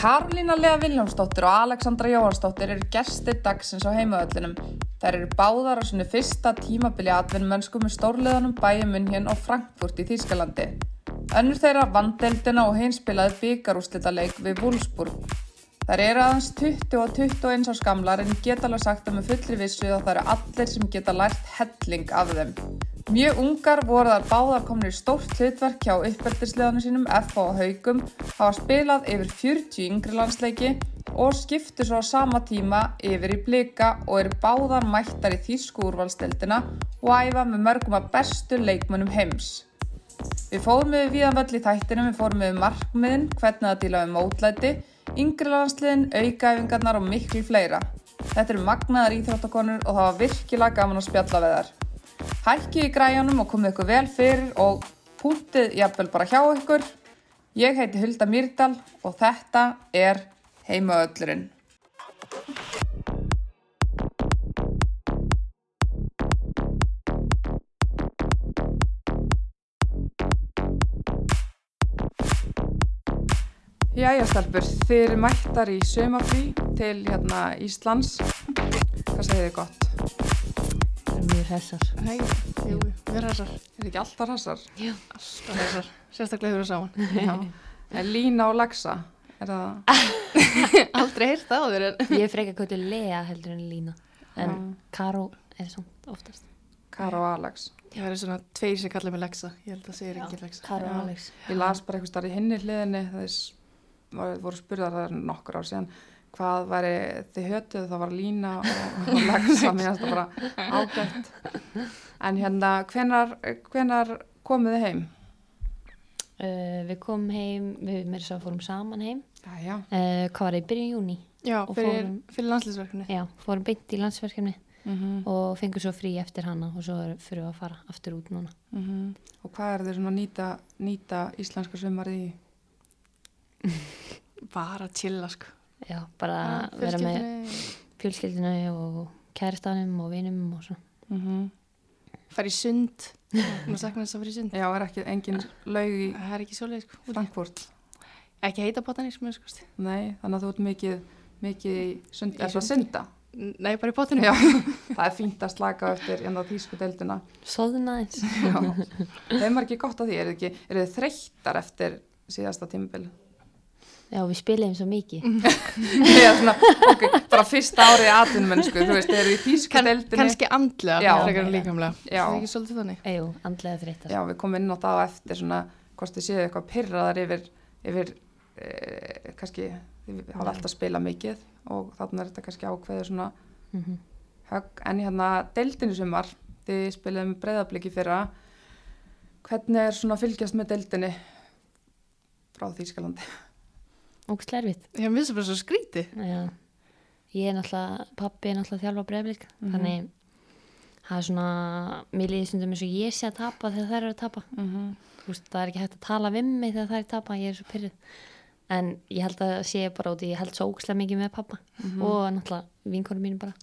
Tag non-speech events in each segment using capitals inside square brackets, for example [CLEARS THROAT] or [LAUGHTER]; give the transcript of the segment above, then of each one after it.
Karolína Lea Viljámsdóttir og Alexandra Jóhansdóttir eru gestir dagsins á heimaöllinum. Þær eru báðar á sinni fyrsta tímabili atvinnumönsku með stórleðanum bæjuminn hérna og Frankfurt í Þýskalandi. Önnur þeirra vandeldina og hinn spilaði byggarúslita leik við Wolfsburg. Þær eru aðeins 20 og 21 á skamlar en geta alveg sagt að með fullri vissu að það eru allir sem geta lært helling af þeim. Mjög ungar voru þar báðar komin í stórt hlutverk hjá uppveldisleðanum sínum FH Haugum, hafa spilað yfir 40 yngri landsleiki og skiptu svo á sama tíma yfir í blika og eru báðar mættar í þýsku úrvalsteldina og æfa með mörgum að bestu leikmönnum heims. Við fórum við viðanvöll í þættinum, við fórum við markmiðin, hvernig að díla við mótlæti, yngri landsliðin, aukaæfingarnar og miklu fleira. Þetta eru magnaðar íþróttakonur og það var virkilega gaman að spjalla við þar. Hækki í græjanum og komið ykkur vel fyrir og púntið jafnvel bara hjá ykkur. Ég heiti Hulda Myrdal og þetta er Heimaöllurinn. Jæja stelpur, þið eru mættar í sömafrí til hérna Íslands. Hvað segir þið gott? Það er mjög hressar. Nei, jú, erum þessar. Er ekki alltaf hressar? Já. Alltaf þessar. Sérstaklega hefur við saman. [LAUGHS] Já. En Lína og Laxa, er það? [LAUGHS] Aldrei heyrt á þér en... Ég er frekar kvöldu Lea heldur en Lína. En Já. Karó er samt oftast. Kara og Alex. Það er svona tveir sem kalla mig Lexa. Ég held að það segir ekki Lexa. Karó Já. og Alex. Ég las bara eitthvað starf í hinni hliðinni þess voru spurðar það er nokkur ár síðan hvað væri þið hötuð það var Lína og, og Lexa mér bara ágætt en hérna hvenar, hvenar komið þið heim? Uh, við komum heim, við með þess að fórum saman heim. Uh, hvað var það í byrjun júni? Já, fyrir, fórum- fyrir landslýsverkefni. Já, fórum beint í landsverkefni mm og fengum svo frí eftir hana og svo fyrir við að fara aftur út núna. og hvað er þið svona að nýta, nýta íslenska sumarið í? Bara að chilla, sko. Já, bara vera með fjölskyldinu og kæristanum og vinum og svona. Mm -hmm. Fara í sund. Nú sakna þess að fara í sund. Já, er ekki engin laug í Það er ekki svoleið, sko. Frankfurt? Ekki heita bótanir, sem er sko. Nei, þannig að þú ert mikið, mikið í sund, er það sundi. synda? Nei, bara í bótinu. Já, [LAUGHS] það er fínt að slaka eftir en á þýsku deildina. Sóðuna eins. [LAUGHS] Já, þeim var ekki gott að því, er þið, ekki, er þið þreyttar eftir síðasta tímabil? Já, við spilum svo mikið. [LAUGHS] Eða svona, ok, bara fyrsta árið í atvinnmennsku, þú veist, þeir eru í deildinni. kannski andlega, Já. frekar en líkamlega. Já. Það er ekki svolítið þannig. Jú, andlega þreyttar. Já, við komum inn á það á eftir svona, hvort þið séu eitthvað pyrraðar yfir, yfir eh, kannski, þið hafa alltaf spilað mikið og þarna er þetta kannski ákveðið svona Mm högg, en hérna deildinu sumar, þið spilaðum breyðabliki fyrra, hvernig er svona fylgjast með deildinni frá Þýskalandi? Ógstlega erfitt. Ég hef missað bara svo skríti. Já. Ég er náttúrulega, pappi er náttúrulega að þjálfa breyflik, Mhm. þannig það er svona, mér líður stundum eins og ég sé að tapa þegar þær eru að tapa. Mm -hmm. Þú veist, það er ekki hægt að tala við mig þegar þær eru að tapa, ég er svo pyrruð. En ég held að sé bara út í, ég held svo ógstlega mikið með pappa og náttúrulega vinkonum mínu bara.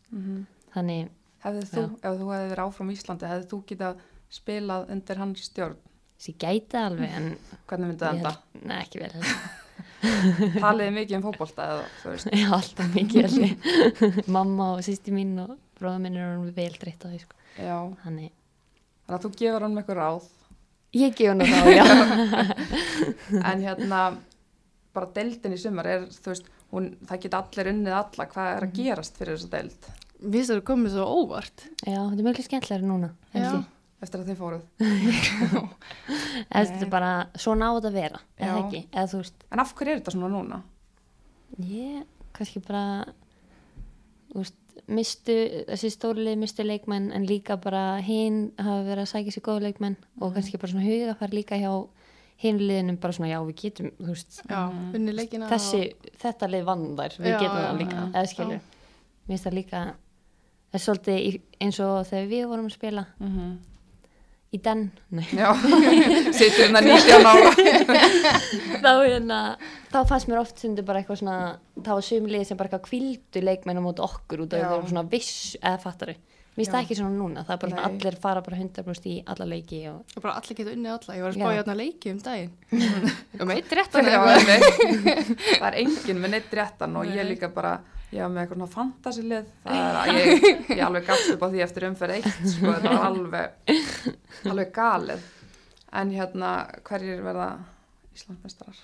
Þannig, Hefði þú, ef þú hefði verið áfram Íslandi, hefði þú getað spilað undir hans stjórn? þessi gæti alveg, en Hvernig myndi það enda? held, neða ekki vel. [LAUGHS] Taliði mikið um fótbolta eða þú veist? Já, alltaf mikið. [LAUGHS] Mamma og sýsti mín og bróða minn er orðin vel dreitt á því, sko. Já, Þannig, þannig að þú gefur hann með eitthvað ráð. ég gef hann [LAUGHS] þá, já. En hérna, bara deildin í sumar er, þú veist, hún, það geta allir unnið alla. Hvað er að gerast fyrir þessa deild Við finnst það komið svo óvart. Já, þetta er mjög skemmtilega núna, held Já. Eftir að þið fóruð? [LAUGHS] Er bara svona á þetta að vera, eða ekki, eða þú veist, En af hverju er þetta svona núna? ég, kannski bara, þú veist, mistu, þessi stórlið mistu leikmenn en líka bara hinn hafa verið að sækja sér góða leikmenn og kannski bara svona hugafær líka hjá hinn liðinum bara svona, já, við getum, þú veist, Já, unni leikina. þessi, þetta lið vann þær, við Já, getum það líka, eða skilur, mér finnst það líka, það er svolítið eins og þegar við vorum að spila. Mm -hmm. Í den, nei, Já, situr hérna 19 ára. [LAUGHS] þá, hérna, þá fannst mér oft sundur bara eitthvað svona, þá var sumlið sem bara eitthvað kvildu leikmenn á móti okkur út af Já. það var svona viss, eða fattari finnst það ekki svona núna, það er bara svona Nei. allir fara bara 100% í alla leiki og Og bara allir geta unnið alla. Ég var að spá hérna leiki um daginn. [LAUGHS] um eitt réttan eða eitthvað. [LAUGHS] það er enginn með neitt réttan og ég Nei. líka bara var með eitthvað svona fantasilið [LAUGHS] það er að ég, ég alveg gafst upp á því eftir umferð eitt sko, þetta var alveg alveg galið en hérna hverjir verða Íslandsmestrar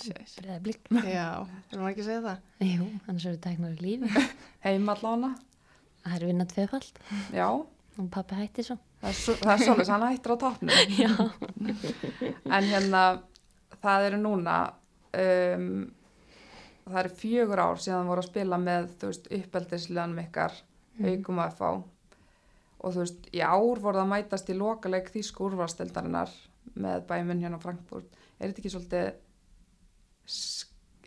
Sjæs. breða blik. Já, erum við ekki að segja það? Jú, annars eru tæknar í lífi. [LAUGHS] heima allána Það er vinna tvefald já, og pappi hætti svo. það er, svo, það svolítið hann hættir á topnum [LAUGHS] Já. en hérna það eru núna um, það eru fjögur ár síðan voru að spila með uppeldisleganum ykkar aukum að fá og þú veist í ár voru það að mætast í lokaleg þýsku úrvarstildarinnar með bæminn hérna á Frankfurt. Er þetta ekki svolítið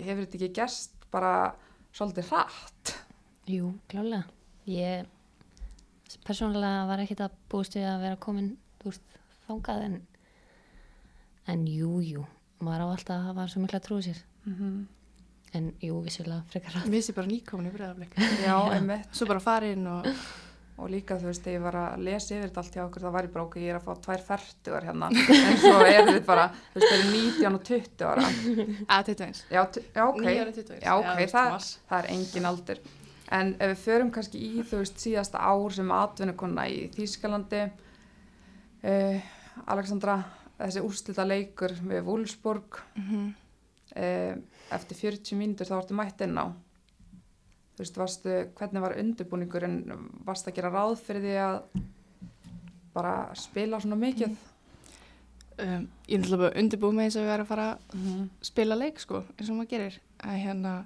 hefur þetta ekki gerst bara svolítið hratt? Jú, klálega. Ég persónulega var ekkert að búist við að vera komin, þú veist, þangað en, en jú, jú, maður á alltaf að hafa svo mikla trúið sér. mm En jú, vissulega frekar rætt. Mér sé bara nýkomin í breðaflik. já, einmitt Svo bara farin og... og líka þú veist, þegar ég var að lesa yfir þetta allt hjá okkur, það var ég bara okkur, ég er að fá tvær færtugar hérna, en svo er þið bara þú veist, þeir eru 19 og 20 ára Að 21. já, já, ok, 9 ára 21. já, ok, veist, það, það er engin aldur en ef við förum kannski í þú veist síðasta ár sem atvinnukonna í Þýskalandi uh, Alexandra þessi úrslita leikur við Wolfsburg Mhm. uh, eftir 40 mínútur þá ertu mætt inn á. Þú veist, varstu, hvernig var undirbúningur en varstu að gera ráð fyrir því að bara spila svona mikið? Um, ég er náttúrulega bara undirbúið með eins og við erum að fara að mm -hmm. spila leik sko, eins og maður gerir. Að hérna,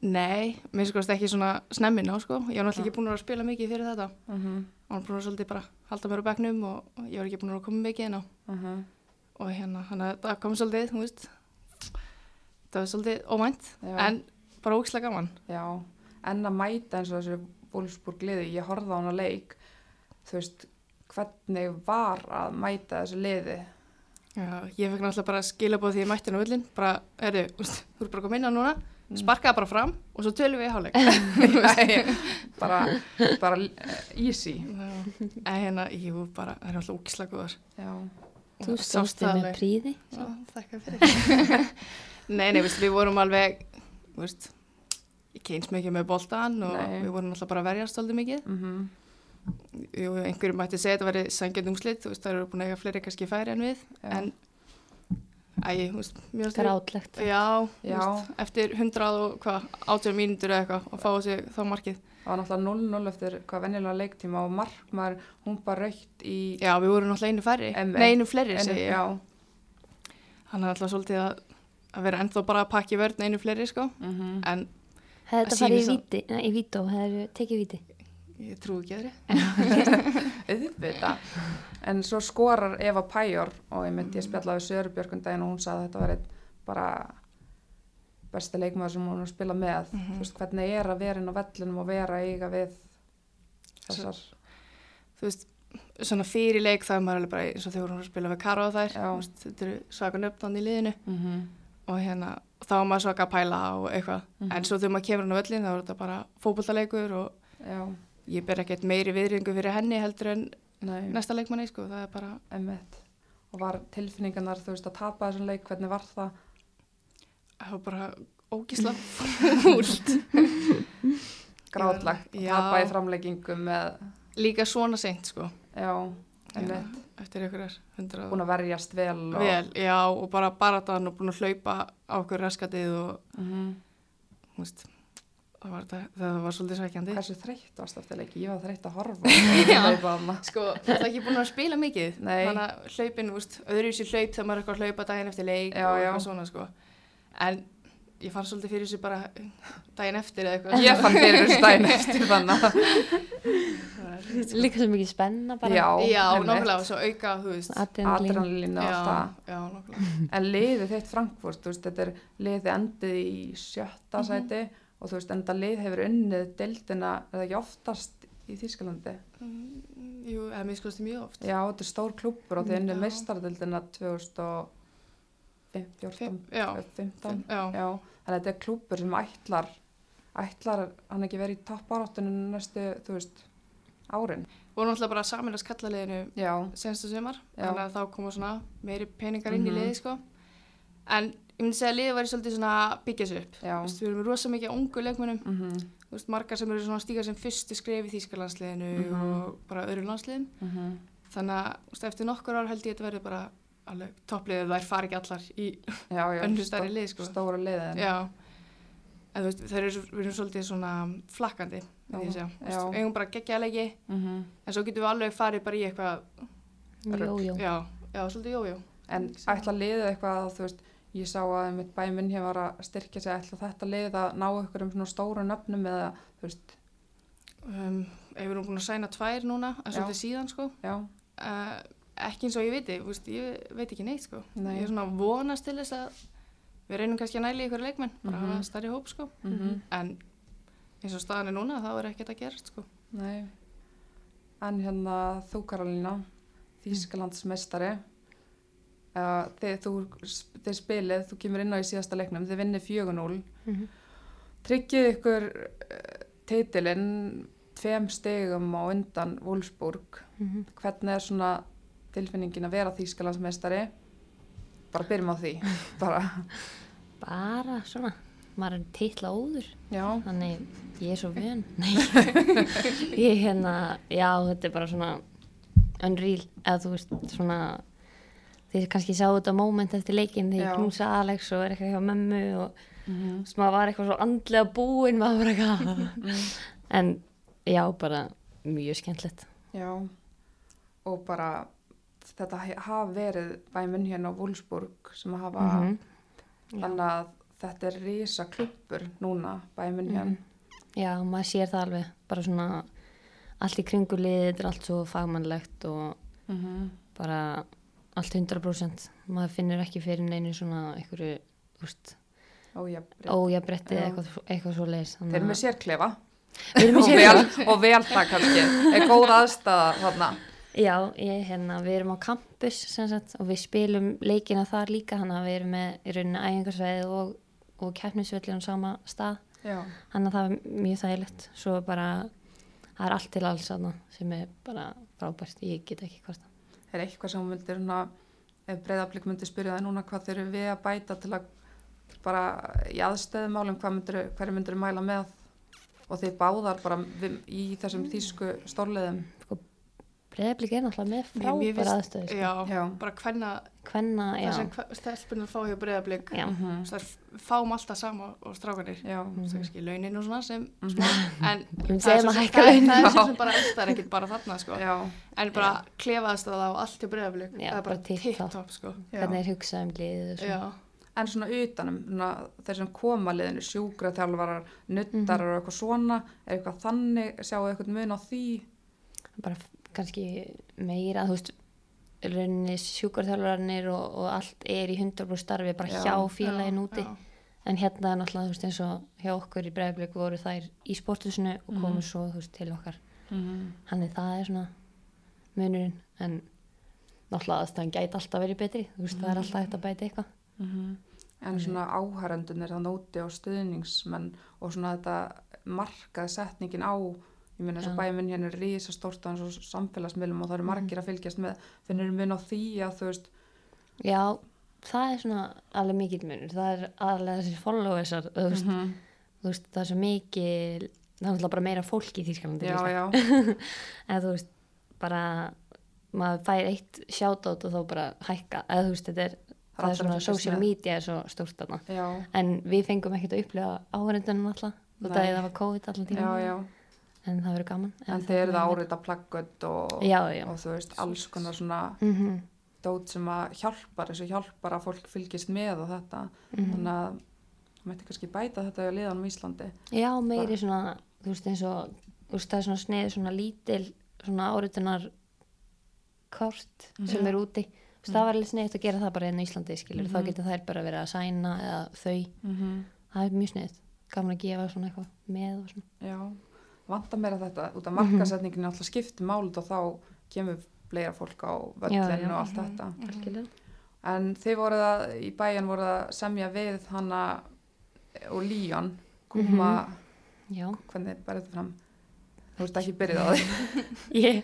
nei mér sko ekki svona snemmin á sko. Ég var náttúrulega ekki búin að spila mikið fyrir þetta. Mm og hann búin að svolítið bara halda mér bekknum og og ég var ekki búin að koma mikið inn á. -hmm. og hérna, hann að það kom svolítið, þú veist það var svolítið óvænt Já. en bara ógislega gaman Já, en að mæta eins og þessu Wolfsburg liði, ég horfði á hana leik þú veist, hvernig var að mæta þessu liði Já, ég fekk náttúrulega bara skilabóð því ég mætti hann á völlin bara, erðu, þú eru bara að minna núna Mm. sparkaði bara fram og svo tölum við í hálfleik Nei, bara, bara easy en hérna, jú, bara, það er náttúrulega ógislega góðar Já, Þú Sást stóðst þig með príði. Já, þakka fyrir. [LAUGHS] nei, nei, við vorum alveg, þú veist, ekki eins mikið með boltan og Nei. við vorum alltaf bara að verjast aldrei mikið. mm Jú, einhverjum mætti segja að þetta væri sangjandi umslitt, þú veist, það eru búin að eiga fleiri kannski færi en við, Já. en, æ, þú veist, mjög styrk. Grátlegt. Já, Já. veist, eftir 100 og hvað, 80 mínútur eða eitthvað og fáið sig þá markið. það var náttúrulega 0-0 eftir hvað venjulega leiktíma og markmaður, hún bara raukt í Já, við vorum náttúrulega einu færri, Em- nei, einu fleiri, ég. Já, Hann er alltaf svolítið að, að vera ennþá bara að pakki vörn einu fleiri, sko, mm en Hefði Að þetta farið í víti, nei, í vító, hefði tekið víti. ég trúi ekki aðri. [LAUGHS] auðvita en svo skorar Eva Pæjor og ég myndi ég spjallaði við Söru Björkundaginn og hún sagði að þetta var einn bara besti leikmaður sem hún að spila með Mhm. þú veist hvernig er að vera inn á vellinum og vera að eiga við þessar þú veist, svona fyrir leik það er maður alveg bara eins og þegar hún að spila við Karo og þær, veist, þetta eru svaka nöfndan í liðinu mm -hmm. Og hérna, þá er maður svaka að pæla og eitthvað, Mhm. en svo þegar maður kemur hann á völlin þá er þetta bara fótbollaleikur og já, ég ber ekkert meiri viðringu fyrir henni heldur en nei, næsta leikmanni, sko, það er bara emmitt og var tilfinningarnar þú veist að tapa þessum leik hvernig var það? Það var bara ógísla [LAUGHS] fúlt. Grátlagt Já. tapa í framleggingum með líka svona seint, sko. Já, Já, emmitt eftir einhverjar hundra búin að verjast vel og, vel, já, og bara baratan og búin að hlaupa á okkur raskatið og, mm þú veist það var, það, það var svolítið sækjandi Hversu þreytt varst eftir leiki? Ég var þreytt að horfa [LAUGHS] þarna. Sko, það er ekki búin að spila mikið Nei. Þannig að hlaupin, öðru sér hlaup þegar maður er eitthvað að hlaupa daginn eftir leik Já, og já. eitthvað svona, sko En ég fann svolítið fyrir þessu bara daginn eftir eða eitthvað. Ég fann fyrir þessu daginn [LAUGHS] eftir þannig líka svo mikið spenna bara. Já, já nákvæmlega og svo auka adrenalín og allt það. en liðið þitt Frankfurt veist, þetta er liðið endið í sjötta mm -hmm. sæti og þú veist enda lið hefur unnið deildina eða ekki oftast í Þísklandi mm, jú, eða miskustið mjög oft. Já, þetta er stór klúpur og þið mm, unnið mestardeildina 2000 og 14, já, 15 þannig að þetta er klúpur sem ætlar ætlar hann ekki verið í tapparáttunum næstu, þú veist, árin. Og náttúrulega bara saminlega skallaleginu senstu sumar, þannig að þá koma svona meiri peningar inn mm -hmm. í mhm. liði sko. en ég myndi segja að liði væri svolítið svona byggjað sér upp, Vist, við erum rosa mikið á ungu leikmunum, mm -hmm. Vist, margar sem eru svona stíkar sem fyrstu skref í Þýskalandsliðinu mm -hmm. og bara öðru landsliðin mhm. þannig að eftir nokkur ár held ég að þetta verði bara alveg toppliðið þær fari ekki allar í [LAUGHS] stærri lið sko. Stóra liðin. Já, en þú veist, þeir eru, við erum svolítið svona flakkandi, eigum bara geggja leiki, Mm en svo getum við alveg farið bara í eitthvað, jú. já, já, svolítið jójó. En ætla liðið eitthvað að þú veist, ég sá að mitt bæ minn hér var að styrkja sig, ætla þetta liðið að ná ykkur um svona stóra nöfnum eða, þú veist, Um, ef við erum búin að sæna tvær núna, en svolítið síðan, sko, já, uh, ekki eins og ég viti, veist, ég veit ekki neitt, sko. Nei. Ég er svona vonast til þess að við reynum kannski að næli ykkur leikmenn, bara Mhm. hafa stærri hóp, sko. mm En eins og staðan er núna, þá er ekkert að gerast, sko. nei. En hérna þú Karolína, Þýskalandsmeistari, uh, þið, þú, þið spilið, þú kemur inn á í síðasta leiknum, þið vinnir 4-0, Mhm. tryggið ykkur uh, titilinn tveim stegum á undan Wolfsburg, Mhm. hvernig er svona tilfinningin að vera Þýskalandsmeistari? Bara byrjum á því, [LAUGHS] bara, Bara svona, maður er titla óður, já, þannig ég er svo vön. [LAUGHS] [LAUGHS] Ég hérna, já, þetta er bara svona unreal, eða þú veist, svona, þið kannski sáu þetta moment eftir leikinn þegar ég knúsa Alex og er eitthvað hjá mömmu og mm veist, maður var eitthvað svo andlega búinn, maður var eitthvað, en já, bara mjög skemmtilegt. já, og bara þetta hafa verið bæminn hérna á Wolfsburg sem hafa, Mhm. þannig að þetta er risa klubbur núna bæminn hérna. Mhm. Já, maður sér það alveg, bara svona allt í kringu liðið, þetta er allt svo fagmannlegt og Mm bara allt 100%. Maður finnur ekki fyrir neinu svona einhverju, Ójafnrétt. ójabretti eða eitthvað, eitthvað svo leiðis. Þeir eru með [LAUGHS] sérklefa og vel það kannski, er góð aðstæða þarna. Já, ég, hérna, við erum á campus sagt, og við spilum leikina þar líka, þannig að við erum með í rauninni æfingarsveið og, og keppnisvöllin á sama stað. Þannig að það er mjög þægilegt. Svo bara, það er allt til alls þarna sem er bara frábært. Ég get ekki hvort það. er eitthvað sem ef breyðablík myndir spyrja það núna hvað þeir eru við að bæta til að bara í aðstöðumálum myndir, hverju myndir mæla með og þið báðar bara við, í þessum þýsku stórleðum. Breiðablík er náttúrulega með frábæra aðstöðu. Sko. Já, Já. bara hvenna, Hvenna, já. það sem stelpunar fá hjá breyðablík, Já. Mhm. það er fáum alltaf sama og strákanir. Já, Það er kannski launin og svona sem Mhm. smá, en [LAUGHS] það er sem- er Já. sem bara elsta er ekkert bara þarna, sko. já, En bara klefaðast það á allt hjá breyðablík, Já, það er bara tipp-topp, sko. já. Hvernig er hugsað um liðið og svona. Já, En svona utanum, svona, þeir sem koma liðinu, sjúkraþjálfarar, nuttarar og eitthvað svona, er eitthvað þannig, sjáu eitthvað mun á því? Bara kannski meira, þú veist, sjúkarþjálfarnir og, og allt er í 100% starfi bara Já. hjá félagin úti. já. En hérna er náttúrulega, þú veist, eins og hjá okkur í Breiðablík voru þær í sportusinu og komu Mhm. svo, þú veist, til okkar. Mm Þannig það er svona munurinn, en náttúrulega aðstæðan gæti alltaf verið betri, þú veist, það er alltaf hægt að bæta eitthvað. -hmm. En svona áhærendunir það nóti og stuðningsmenn og svona þetta markaði setningin á, ég meina eins og Já. bæminn hérna er rísa stórt á eins og samfélagsmiðlum og það eru margir að fylgjast með, finnir mun á því að þú veist, Já, það er svona alveg mikill munur, það er aðalega þessir followersar, þú veist, -hmm. þú veist, það er svo mikil, það er náttúrulega bara meira fólk í já, eða [LAUGHS] þú veist, bara maður fær eitt shoutout og þá bara hækka, eða þú veist, þetta er það allir er svona að social með. media er svo stórt en við fengum ekkert að upplifa áhverjandunum alltaf og það er það var COVID allan tíma já, já, en það verður gaman. En þeir eru það árita plaggöt og, já, já, og þú veist, alls konar svona mm dót sem að hjálpar, þessu hjálpar að fólk fylgist með og þetta, Mhm. þannig að það mætti kannski bæta þetta í liðanum í Íslandi. já, meiri svona þú veist eins og, þú veist það er svona sneið svona lítil, svona áritunar kort sem Já. er úti. Þú veist, það var alveg sneiðt að gera það bara enn í Íslandi skilur, þá Mhm. getur þær bara verið að sæna eða þau, Mm -hmm. það er mjög sneiðt gaman að gefa svona eitthvað með og svona. Já, vantar meira þetta út af Mhm. markasetningin alltaf skipti málut og þá kemur fleira fólk á völlin Já, já. og allt Mhm. þetta. algjörlega En þið voruð að, í bæjan voruð að semja við hana og Líón, koma, já, hvernig bærið þetta fram? Þú veist ekki byrjuð á því. [LAUGHS] ég,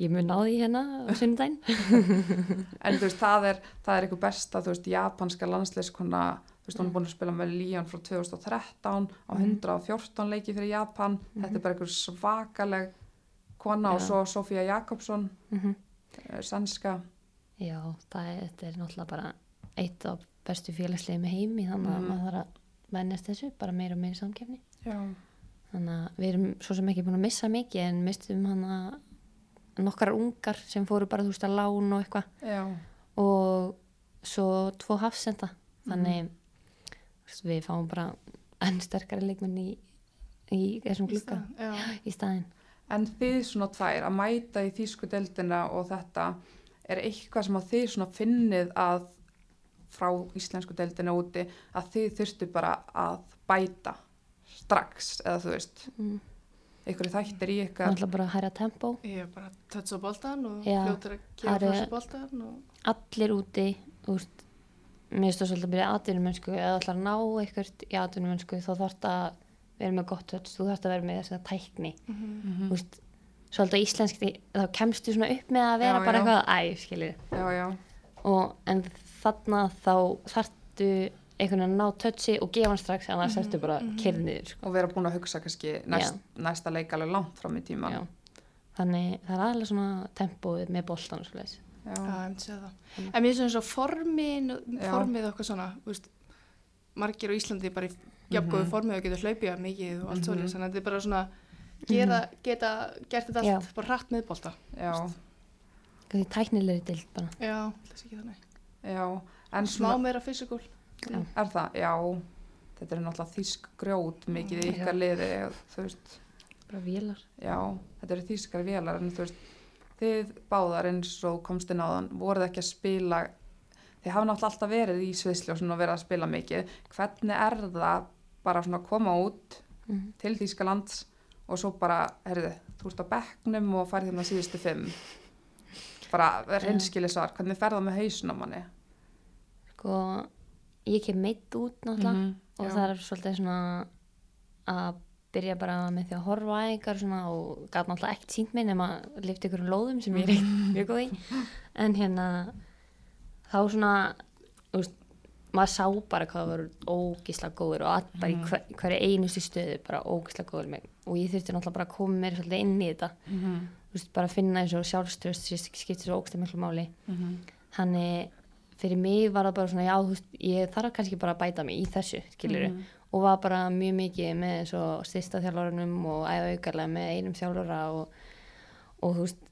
ég mun á því hérna á sunnudaginn [LAUGHS] En þú veist, það er, það er eitthvað besta, þú veist, japanska landsleiskona, veist, hún er búin að spila með Líón frá 2013 á 114 leiki fyrir Japan. Þetta er bara eitthvað svakaleg kona og svo Sofía Jakobsson, mm eh, sænska. Já, það er, þetta er náttúrulega bara eitt af bestu félagslegum heimi þannig að Mhm. maður þarf að vennast þessu bara meira og meira samkefni Já. þannig að við erum svo sem ekki búin að missa mikið en mistum hann að nokkrar ungar sem fóru bara þú veist að lán og eitthvað og svo tvo hafsenda þannig Mhm. Við fáum bara enn sterkari leikmenn í, í þessum glugga Já. í staðinn En þið svona tvær að mæta í þýsku deildina og þetta, er eitthvað sem að þið svona finnið að frá íslensku deildina úti að þið þurftu bara að bæta strax eða þú veist, mm. einhverju þættir í ykkar. alltaf bara að hæra tempó Ég er bara tötts á boltan og Já, fljótur að gefa sér boltan og allir úti veist, mér það svolítið að byrja atvinnumönsku eða ætlar að ná eitthvað í atvinnumönsku þá þarf það að vera með gott höll þú þarf að vera með þess að tækni Mhm. þú veist, svolítið íslenski þá kemstu svona upp með að vera Já, bara já. eitthvað æ, skiljið Já, já, og en þarna þá þarftu einhvern veginn að ná tötsi og gefa hann strax annars Mhm, þarftu bara mhm. kyrniður sko. og vera búin að hugsa kannski næst, næsta leik alveg langt fram í tíman. Já. þannig það er aðlega svona tempóið með boltan og svoleiðis Já. Það. Mm. En mér finnst svo formin, formið eitthvað svona, veist, margir á Íslandi bara í jafngóðu Mhm. formið og getur hlaupið mikið og allt Mhm. svolítið, þannig að þetta er bara svona, gera, geta, gert þetta allt Já. bara hratt með bolta. Já, því tæknilegri dild bara Já, þess ekki þannig. já, en Smá svona, meira fysikul. Er það, já, þetta er náttúrulega þýsk grjót mikið í Já. ykkar liði, bara vélar Já, þetta eru þýskar vélar en þú veist, þið báðar eins og komst inn á þann, voruð ekki að spila þið hafa náttúrulega alltaf verið í sviðsljósun og verið að spila mikið. Hvernig er það bara svona að koma út mm. til Þýskalands og svo bara, herðu, þú ert á bekknum og farið hérna síðustu fimm? Bara reynskili svar. Hvernig fer það með hausin á manni? Sko ég kem meitt út náttúrulega Mhm, og já. það er svolítið svona að byrja bara með því að horfa einhver svona og gæt náttúrulega ekkert sínt mig nema að lifta ykkur lóðum sem ég er ekkert [LAUGHS] mjög góð í. En hérna þá svona veist, maður sá bara hvað voru ógísla góður og að bara í hver, hverju einustu stöðu bara ógísla góður með og ég þurfti náttúrulega bara að koma mér svolítið inn í þetta. Mhm, þú veist, bara að finna eins og sjálfströst sem skiptir svo ógsta miklu máli. Mhm, þannig fyrir mig var það bara svona já, veist, ég þarf kannski bara að bæta mig í þessu, skilur mhm, og var bara mjög mikið með eins og styrsta þjálfarunum og æfa aukarlega með einum þjálfara og, og þú veist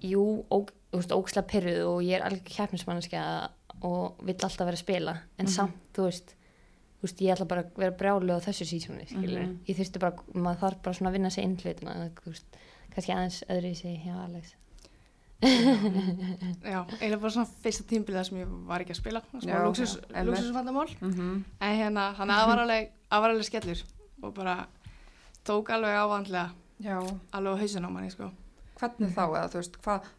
jú, ó, þú veist, óksla pyrruð og ég er alveg kjæfnismannskja og vill alltaf vera að spila en Mhm. samt, þú veist þú veist, ég ætla bara að vera brjálu á þessu sísóni skilur, Mhm. ég þurfti bara, maður þarf bara svona að vinna sig inn hlutina, þú veist kannski aðeins öðru í sig hjá Alex Já, eiginlega bara svona fyrsta tímbilið sem ég var ekki að spila, einmitt. luxusvandamál. mhm, En hérna, hann [LAUGHS] að var alveg, að var alveg skellur og bara tók alveg ávandlega, já alveg á hausin á manni, sko. hvernig þá eða þú veist hvað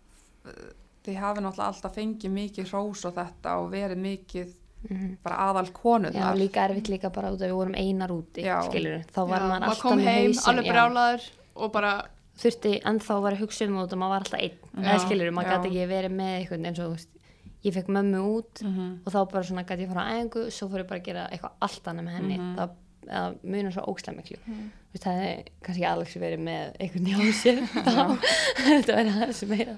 þið hafi náttúrulega alltaf fengið mikið hrós og þetta og verið mikið mm bara aðal konunar Já, líka erfitt líka bara út að við vorum einar úti, Já. skilur, þá var Já, maður alltaf kom með heim, hausinn, alveg já. brjálaður og bara, þurfti ennþá að vera hugsa um þetta maður var alltaf einn, eða skilur, maður gæti ekki verið með eitthvað eins og, veist, ég fekk mömmu út Mhm, og þá bara svona gæti ég fara á æfingu svo fór ég bara að gera eitthvað allt annað með henni. Mhm. það, það munar svo ókslega miklu. Mhm. Þú veist, það hefði kannski Alex verið með einhvern hjá sér [LAUGHS] þá. Þetta verið aðeins meira.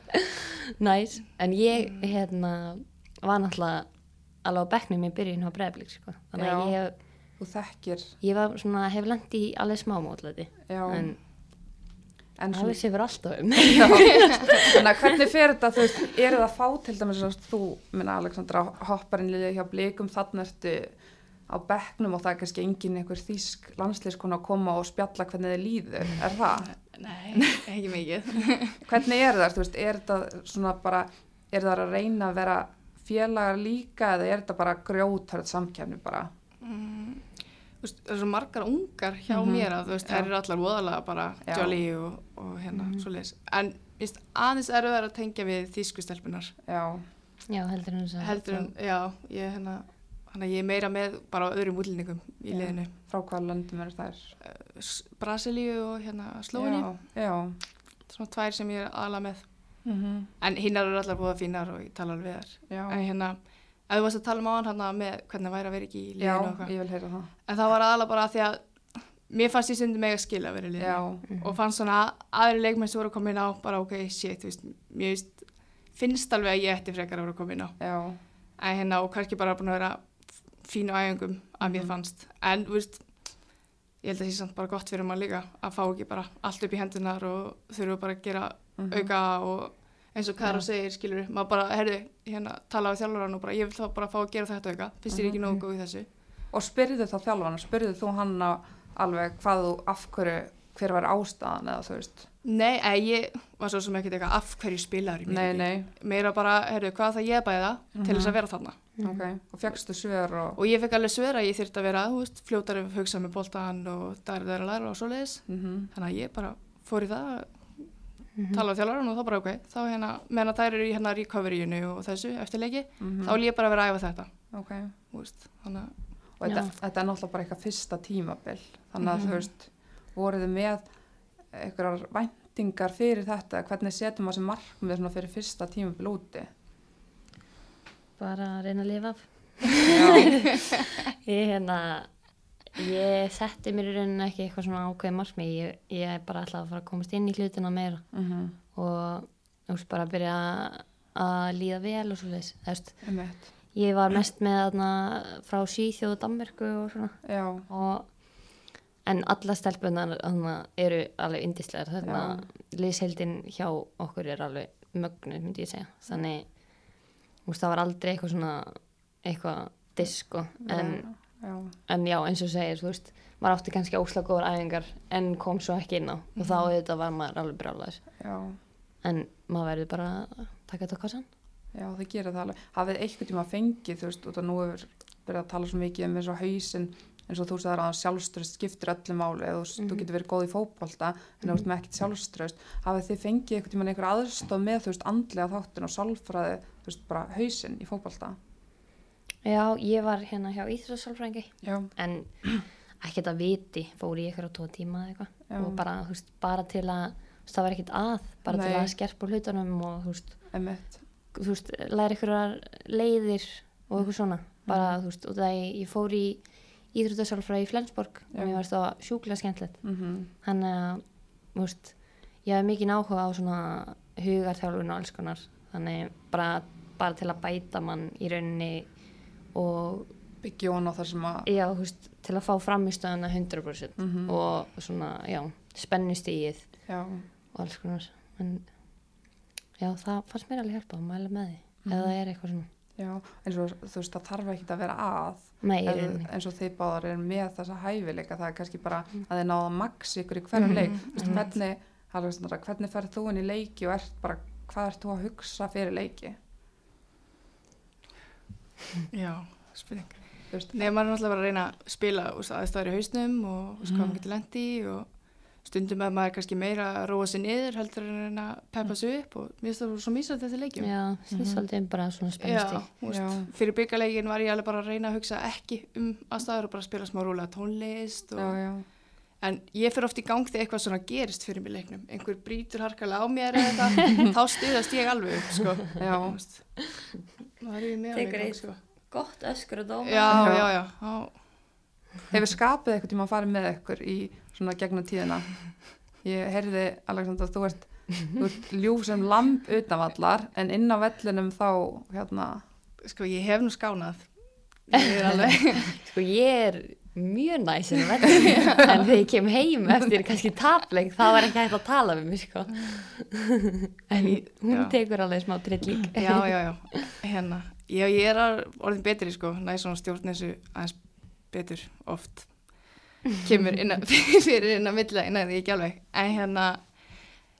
Næs, en ég Mm. hérna var náttúrulega alveg á bekknum í byrjun á bregðablík sko. þannig að ég, þú þekkir. Ég var svona, hef lent í alveg smá mótlæti já, en en svona, Alex hefur alltaf um [LAUGHS] þannig að hvernig fer þetta þú veist, er það fá til dæmis að þú minna Alexandra hopparinn liðið hjá blikum þannig ertu á bekknum og það er kannski engin einhver þýsk landslískona að koma og spjalla hvernig þið líður, er það? nei, ekki mikið. [LAUGHS] Hvernig er það, þú veist, er þetta svona bara, er það að reyna að vera félagar líka eða er þetta bara grjótarð samkefni bara? Mm, það er svo margar ungar hjá Mhm. mér að veist, þær eru allar voðalega bara Já. jolly og, og hérna, mm svoleiðis. En, víst, aðeins eru þær að tengja við þýsku stelpunar. Já, já, heldur hún Heldur en, já, ég hérna að ég er meira með bara öðrum útlýningum í Já. liðinu. Frá hvaða löndum eru þær? S- Brasilíu og hérna Slóni, Já, já. svona tvær sem ég er aðla með. Mm En hinnar eru allar búið fínar og ég tala alveg við þær. Já, En hérna, ef þú varst að tala um áðan hérna með hvernig væri að vera ekki í já liðinu og eitthvað. ég vil heyra það. En það var aðalega bara því að mér fannst ég stundum mega skil að vera í liðinu. Já, Og fannst svona aðri leikmenn sem voru að koma inn á, bara ok, shit, þú veist, mér veist, finnst alveg að ég ætti frekar að vera að koma inn á. já, En hérna, og kannski bara búin að vera fínu æfingum að mér Mhm. fannst. En, þú veist, ég held að það sé samt bara gott fyrir maður líka að fá ekki bara allt upp í hendunar og þurfa bara að gera mhm. auka og eins og Kara Já. segir, skilur, maður bara, herðu, hérna, tala á þjálfurann og bara, ég vil þá bara fá að gera þetta auka, finnst þér ekki Mhm. nógu góð í þessu. Og spyrðu þá þjálfana, spyrðu þú hann á alveg hvað þú, af hverju, hver var ástæðan eða þú veist? Nei, eða ég var svo sem ekkert eitthvað af hverju spilaður í mér. Nei, nei, Meira bara, herðu, hvað það ég bæða til þess Mhm. að vera þarna. ok. Og fegstu svör og... Og ég fekk alveg svör að ég þyrfti að vera, þú veist, fljótar að hugsa með boltan og dæri dæri læra og svoleiðis. Mm Þannig að ég bara fór í það, Mhm. tala á þjálfurann og þá bara, ok, þá hérna, meðan þær eru í hérna recoveryinu og þessu eftir leiki, -hmm. þá vil ég bara vera að æfa þetta, Ok. veist, þannig að, Og þetta, þetta er náttúrulega bara eitthvað fyrsta tímabil. Þannig að Mhm. þú veist, voruð þið með einhverjar væntingar fyrir þetta? Hvernig setjum maður sem markmið svona fyrir fyrsta tímabil úti? bara að reyna að lifa af [LAUGHS] ég hérna ég setti mér í rauninni ekki eitthvað svona ákveði markmið. Ég, ég er bara alltaf að fara að komast inn í hlutina meira. Mm og þú veist bara að byrja að líða vel og svo leiðis veist, ég var mest með þarna frá Svíþjóð og Danmörku og svona. Og en alla stelpunar þarna eru alveg indislegar þarna liðsheildin hjá okkur er alveg mögnu myndi ég segja. Þannig þú veist, það var aldrei eitthvað svona eitthvað disko en, já, en já eins og segir þú veist, maður átti kannski óslega góður æfingar en kom svo ekki inn á. Og þá auðvitað var maður alveg brjálæður já, en maður verður bara að taka þetta á kassan já, þið gera það alveg. Hafið einhvern tíma fengið, þú veist, út af nú hefur byrjað að tala svo mikið um eins og hausinn, eins og þú sagðir að sjálfströst skiptir öllu máli eða mm þú getur verið góð í fótbolta en þú veist með ekkert sjálfströst. Hafið þið fengið einhvern tíma einhver aðstof með, þú veist, andlega þáttin og sálfræði, þú veist, bara hausinn í fótbolta? Já, ég var hérna hjá Íþrósálfrængi en ekkert að viti fór í ykkur á tvo tíma eða eitthvað. Og bara, þú veist, bara til að veist, það var ekkert að, bara til Nei. að skerpa hlutunum og þú veist, þú veist læra ykkur leiðir og eitthvað svona. Bara, Mhm. þú veist, og það ég, ég fór í íþróttasálfræði í Flensborg Já. og mér varst það sjúklega skemmtilegt. Mm þannig að, þú veist ég hef mikið áhuga á svona hugarþjálfun og alls konar. Þannig bara, bara til að bæta mann í rauninni og Byggja hún á það sem að, já, veist, til að fá framistöðuna 100% Mhm. og svona, já, spennustíið já, og alls konar en já, það fannst mér alveg hjálpa að mæla með því Mhm. eða það er eitthvað svona já, eins og þú veist, það þarf ekki að vera að. Nei, í Ef- rauninni. eins og þið báðar er með þessa hæfileika það er kannski bara Mm. að þið náða max ykkur í hverjum Mhm, leik Þú veist, hvernig, hvernig ferð þú inn í leiki og ert bara, hvað ert þú að hugsa fyrir leiki já, spurning. Nei, maður er náttúrulega bara að reyna að spila aðstæður í hausnum og mm. hvað Mhm. maður getur lendi í og stundum að maður kannski meira að róa sig niður heldur en að reyna að peppa sig upp og mér finnst það svo mísað þetta leikjum. Já, snýst Mhm. um bara svona veist, Já. fyrir byggaleikin var ég alveg bara að reyna að hugsa ekki um aðstæður og bara spila smá rúlega tónlist og, já, já, en ég fyrir oft í gang þegar eitthvað svona gerist fyrir mig í leiknum einhver brýtur harkalega á mér eða [LAUGHS] eitthvað þá stuðast ég alveg upp sko. Já. Er Tekur eitt. Gott öskur og dóma. Já, Já. já, já, hefur skapið eitthvað tíma að fara með ykkur í svona gegnum tíðina? Ég heyrði, Alexandra, þú ert þú ert ljúf sem lamp utanvallar en inn á vellinum þá hérna, sko ég hef nú skánað. Ég er alveg Sko ég er mjög verða [LAUGHS] en þegar ég kem heim eftir kannski tapleik þá er ekki hægt að tala við mig sko. En hún Já. tekur alveg smá trill lík já, já, já, [LAUGHS] hérna. Já, ég er orðin betri sko. Næ svona stjórn þessu aðeins betur oft. Kemur inn að, [LAUGHS] fyrir inn að milla það er ekki alveg, en hérna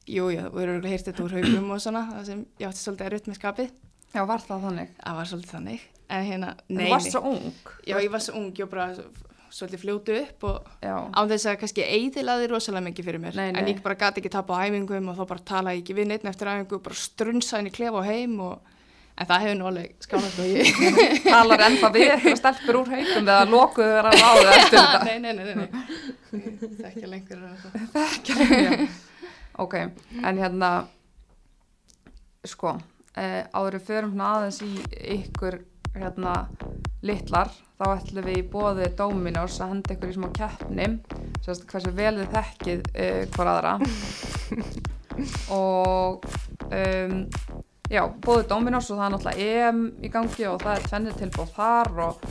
jú, já, við erum hýrt þetta úr haugum og svona, það sem ég átti svolítið að rutt með skapið. Já, var það þannig? Það var svolítið þannig, en hérna en nei, þú varst svo ung? Já, ég var svo ung, ég var bara svolítið fljótu upp og án þess að kannski eiðilaði rosalega mikið fyrir mér Nei, en nei. ég bara gati ekki tapa á æfingum og þá bara tala ég ekki við neitt eftir æfingu og bara strunsa inn í klefa og heim og En það hefur nú alveg skálað sko ég. [LAUGHS] talar ennþá við eitthvað [LAUGHS] stelpur úr haugum eða lokuðu þeirra ráðu eftir þetta nei, nei, nei, nei. Það ekki lengur en það. [LAUGHS] Já. ok, en hérna sko eh, áður við förum svona aðeins í ykkur hérna litlar þá ætlum við í bóði Dominos að henda ykkur í smá keppni sérst hversu vel þið þekkið eh, hvar aðra [LAUGHS] og um, já, bóði Dominos og það er náttúrulega EM í gangi og það er tvennið tilbúð þar og,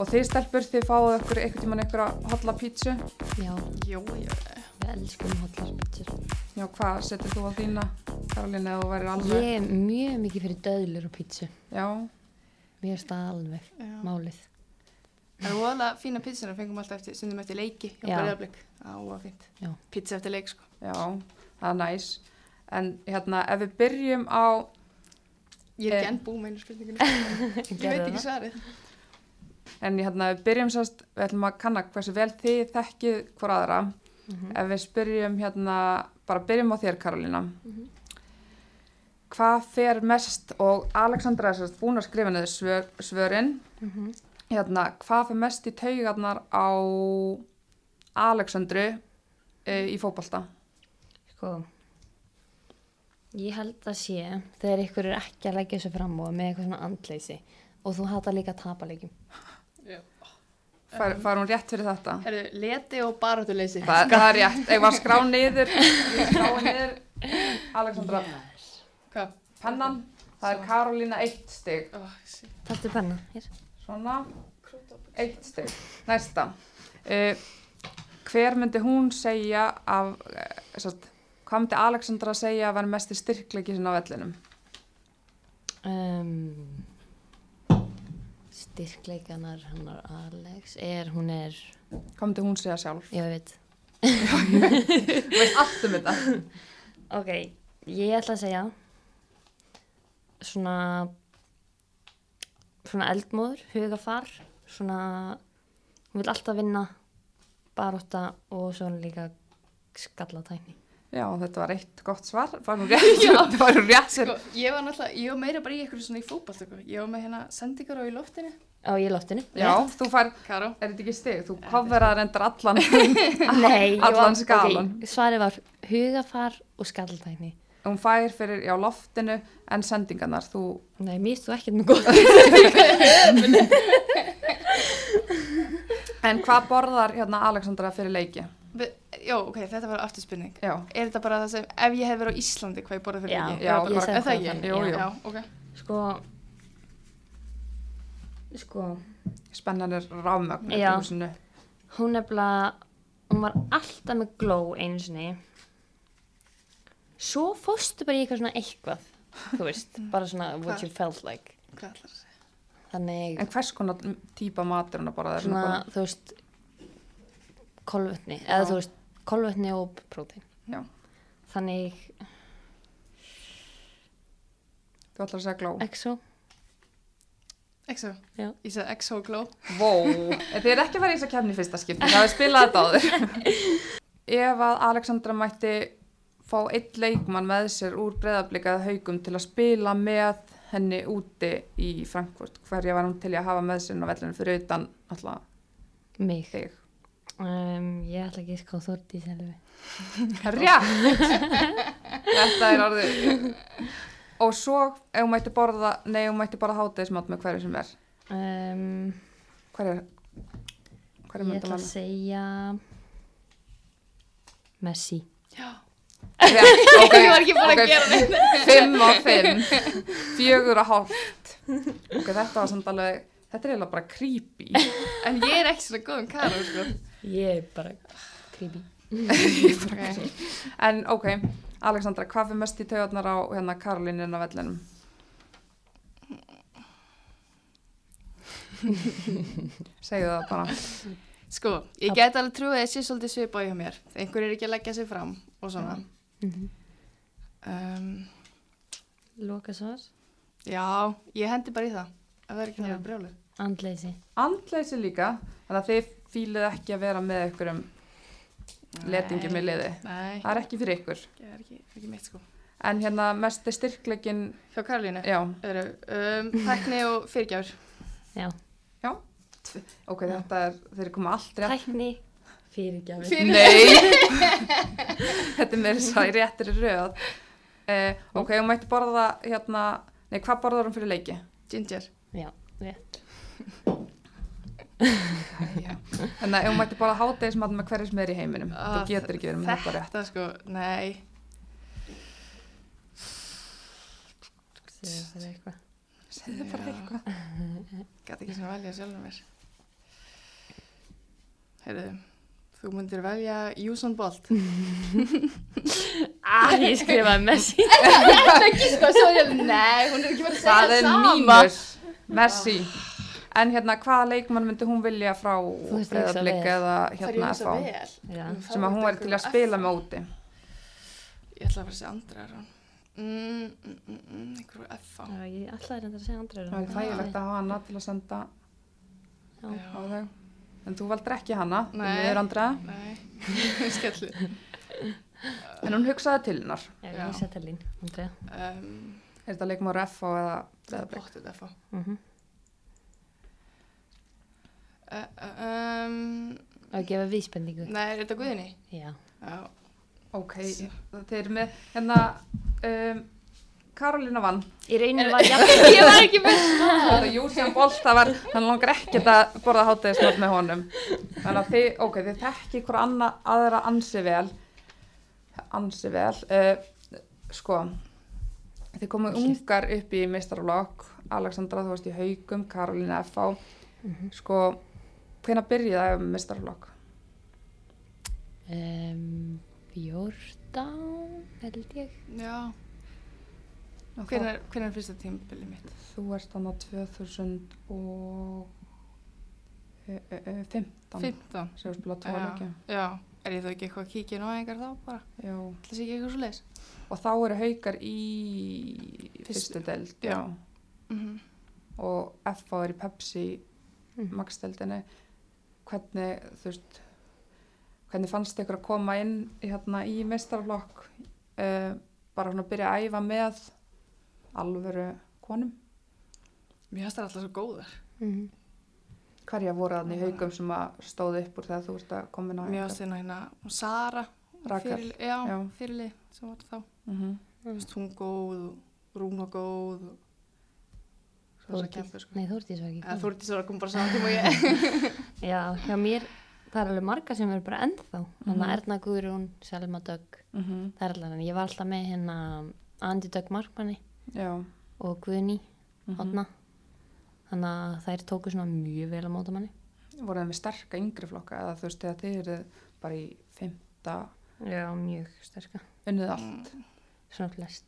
og þið stelpur þið fáið ykkur einhvern tímann ykkur að hotla pítsu Já, Jú, jú. við elskum hotlarspitsur. Já, hvað setur þú á þína, Karolín, eða þú værir alveg? Ég er mjög mikið fyrir döðlur og pítsu. Já, Mér er það alveg Já. málið. Það er voðalega fína pizzuna, fengum alltaf eftir, stundum eftir leiki og Já. bregðarblik. Á, var fínt. Já. Pizza eftir leik, sko. já, það er næs. En hérna, ef við byrjum á, Ég er Eh. ekki enn búið með einu spurningunni. [LAUGHS] ég veit ekki það. svarið. en hérna, við byrjum sérst, við ætlum að kanna hversu vel þið þekkið hvora aðra. Mhm. Ef við spyrjum hérna, bara byrjum á þér, Karolína. Mhm. Hvað fer mest, og Alexandra er sérst búin að skrifa niður svör, svörin, Mhm. Hérna, hvað fer mest í taugarnar á Alexandru e, í fótbolta? Sko, ég held að sé þegar ykkur er ekki að leggja þessu fram og með eitthvað svona andleysi og þú hata líka að tapa leikjum. Fær, fær hún rétt fyrir þetta? Herru, leti og baráttuleysi. Það, það er rétt, ég var skrá niður, ég skrá niður, Alexandra, Hvað? pennan, það er Karolína eitt stig, Oh. Tattu penna, hér. Svona, eitt stig, næsta. Uh, hver myndi hún segja af, uh, satt, hvað myndi Alexandra segja að vera mest í styrkleiki sinna á vellinum? Um, styrkleikanar hennar Alex er, hún er, Hvað myndi hún segja sjálf? já ég veit. Þú veist allt um þetta. Ok, ég ætla að segja svona svona eldmóður, hugafar svona hún vil alltaf vinna baróta og svona líka skallatækni Já, þetta var eitt gott svar, var hún [LAUGHS] rétt, þetta [LAUGHS] var hún rétt. Sko, ég var náttúrulega, ég var meira bara í eitthvað svona í fótball, sko. Ég var með hérna sendingar á í loftinu. á ég loftinu Já, þú fær, Karó. er þetta ekki stig? Þú kofveraðar endar allan. [LAUGHS] Nei, ég Allan var- skalann. ok, svarið var hugafar og skallatækni Hún fær fyrir, já, loftinu en sendingarnar, þú, Nei, mér þú ekkert með góð en hvað borðar hérna Alexandra fyrir leiki? Við- Já, ok, þetta var aftur spurning. Já, Er þetta bara það sem, ef ég hef verið á Íslandi, hvað ég borðið fyrir Já, leiki? já, bara, ég er Jú, jú. Já, ok. Sko Sko spennan er rámögn Já. eftir húsinu. hún nefnilega hún var alltaf með glow einu sinni svo fórstu bara í eitthvað svona eitthvað þú veist, bara svona what you felt like Hvað ætlar það að segja? þannig En hvers konar típa matur hún að þér? svona, þú veist kolvetni, eða þú veist kolvetni og prótein Já, þannig þú ætlar að segja gló. exo Exo. Já. Ég sagði Exo Glow. Vó, þið er ekki að fara í þess að kemni fyrsta skipti, það er spilað þetta áður. [LAUGHS] Ef að Alexandra mætti fá einn leikmann með sér úr breyðablikað haugum til að spila með henni úti í Frankfurt, hverja var hún til að hafa með sér á vellinu fyrir utan alltaf mig þig? um, ég ætla ekki að ská þórti selvi [LAUGHS] Rétt! Þetta er orðið. Og svo, ef hún mætti borða, nei, hún mætti borða hátegismat með hverju sem er. um, Hverju, hverju ég myndi ætla að segja Messi Já. Rétt, [LAUGHS] ok, Ég var ekki búin að ok, gera neitt. Fimm og fimm, fjögur og hálft. Ok, þetta var samt alveg, þetta er eiginlega bara creepy. En ég er ekki svona góð um Karó, sko. ég er bara creepy [LAUGHS] Okay. En ok, Alexandra, hvað fyrir mest í taugarnar á hérna Karolínin á vellinum? Segðu það bara. Sko, ég get alveg trúið að það sé svolítið svipað hjá mér. Einhver er ekki að leggja sig fram og svona. Um, Loka svar já, ég hendi bara í það. Það er ekki það brjálið. Andleysi Andleysi líka, þannig að þið fílið ekki að vera með ykkur um letingi með liði. Nei, Það er ekki fyrir ykkur. það er ekki, ekki mitt sko. En hérna mesti styrkleikin, Hjá Karolínu. já, Eru, um, tækni og fyrirgjafur. Já, tv- ok, þetta er, þeir eru komið allt rétt. tækni, fyrirgjafir. Fyrir- Nei, [LAUGHS] þetta er mér svo í réttir röð. Uh, ok, og mætti borða hérna, nei, hvað borðar hún fyrir leiki? Ginger. Já, rétt. Þannig að hún mætti borða hátegismat með hverju sem er í heiminum, Ah, þú getur ekki verið með þetta rétt. Þetta sko, nei. Segðu fyrir eitthvað. Segðu bara Já. eitthvað. Gæti ekki sem velja sjálfur mér. Heyrðu, þú myndir velja Usain Bolt. [LAUGHS] Ah, ég skrifaði Messi. [LAUGHS] ekki sko, svo ég, nei, hún er ekki verið að Það segja er sama. mínus, Messi. En hérna, hvaða leikmann myndi hún vilja frá vel. eða Það er hérna þá Sem að hún væri til að spila með úti. Ég ætla að fara að segja Andra er hann. Mm, mm, mm, einhverju. Já, ég ætlaði reynda að segja andra. Það væri þægilegt að hafa hana til að senda Já. á þau. En þú valdur ekki hana, þú Nei. meður Andra. Nei, [LAUGHS] skellu. En hún hugsaði til hennar. Ég setja lín, Andrea. Um, Er þetta leikmann FH eða það er Breiðablik? bóttið. Mhm. Uh, uh, um, Að gefa vísbendingu. nei, er þetta Guðinni? Já. Já. Ok, þeir eru með, hérna, um, Karolina vann. Í rauninu var [LAUGHS] ég ég var ekki með Þetta Júsian Bolt, það var, hann langar ekkert að borða hátegismat með honum. Þannig að þið, ok, þið þekki hver anna, aðra ansi vel, ansi vel, uh, sko, þið komu ungar upp í meistarflokk, Alexandra, þú varst í Haugum, Karolina F.A. Sko, hvenær byrjaði það meistarflokk? um, Fjórtán, held ég. Já. Hvernig er, hvenær er fyrsta tímabilið mitt? Þú ert þannig á 2015 15. sem við spilað tvo leikja. Já. Er ég þá ekki eitthvað að kíkja inn á einhver þá bara? Já. Það sé ekki eitthvað svo leis? Og þá eru haukar í Fyrstu. deild, Já. já. Mm Og FA er í Pepsi Mhm. maksdeildinni. Hvernig, þú veist, hvernig fannst ykkur að koma inn hérna, í meistarflokk? Uh, bara svona að byrja að æfa með alvöru konum? Mér finnst það alltaf svo góðar. Mm Hverja voru þannig í haugum sem að stóðu upp úr þegar þú ert að koma inn á Mér finnst hérna hérna Sara. Rakel, Fyrirli- Já, já. fyrirlið sem var þá. Mm Þú veist, hún góð og Rún var góð og kempa sko. Nei, Þórdís var ekki komin. Þúrti svo að koma bara saman tíma og ég. [LAUGHS] Já, hjá mér, það er alveg marga sem er bara ennþá. Þannig Mhm. að Erna Guðrún, Selma Dögg, -hmm. það er allavega, en ég var alltaf með hérna Andi Dögg Markmanni Já. og Guðni, mhm. hotna. Þannig að þær tóku svona mjög vel að móta manni. voru það með sterka yngri flokka eða þú veist þegar þið eru bara í fymta Já, mjög sterka. unnið allt Svona flest.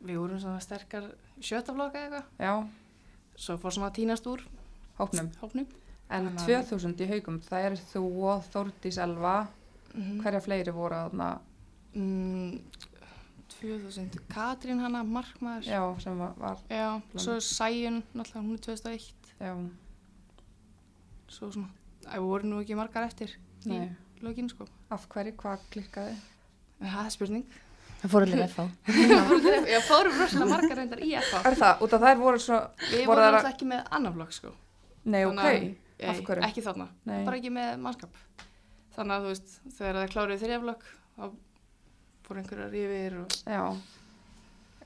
Við vorum svona sterkar sjötafloka eitthvað. já, Svo fór svona að tínast úr hópnum hópnum. en Þannig að- 2000 í haugum, það er þú og Þórdís Elva Mm hverja fleiri voru þarna mm, 2000. Katrín hana, markmaður. já, sem var, var Já, svo Sæjun, náttúrulega hún er 2001. já, Svo svona, það voru nú ekki margar eftir nei, í lögin sko. af hverju, hvað klikkaði það er spurning. Það fór alveg FH. [LAUGHS] Já, fórum rosalega margar reyndar í FH. er það, út af þær voru svo Við voru vorum þær að- alltaf ekki með annan flokk sko. nei, ok, Þannig að- af Nei, hverju Ekki þarna, Nei. bara ekki með mannskap. Þannig að þú veist, þegar það kláruði þriðja flokk, þá fór einhverjar yfir og... já,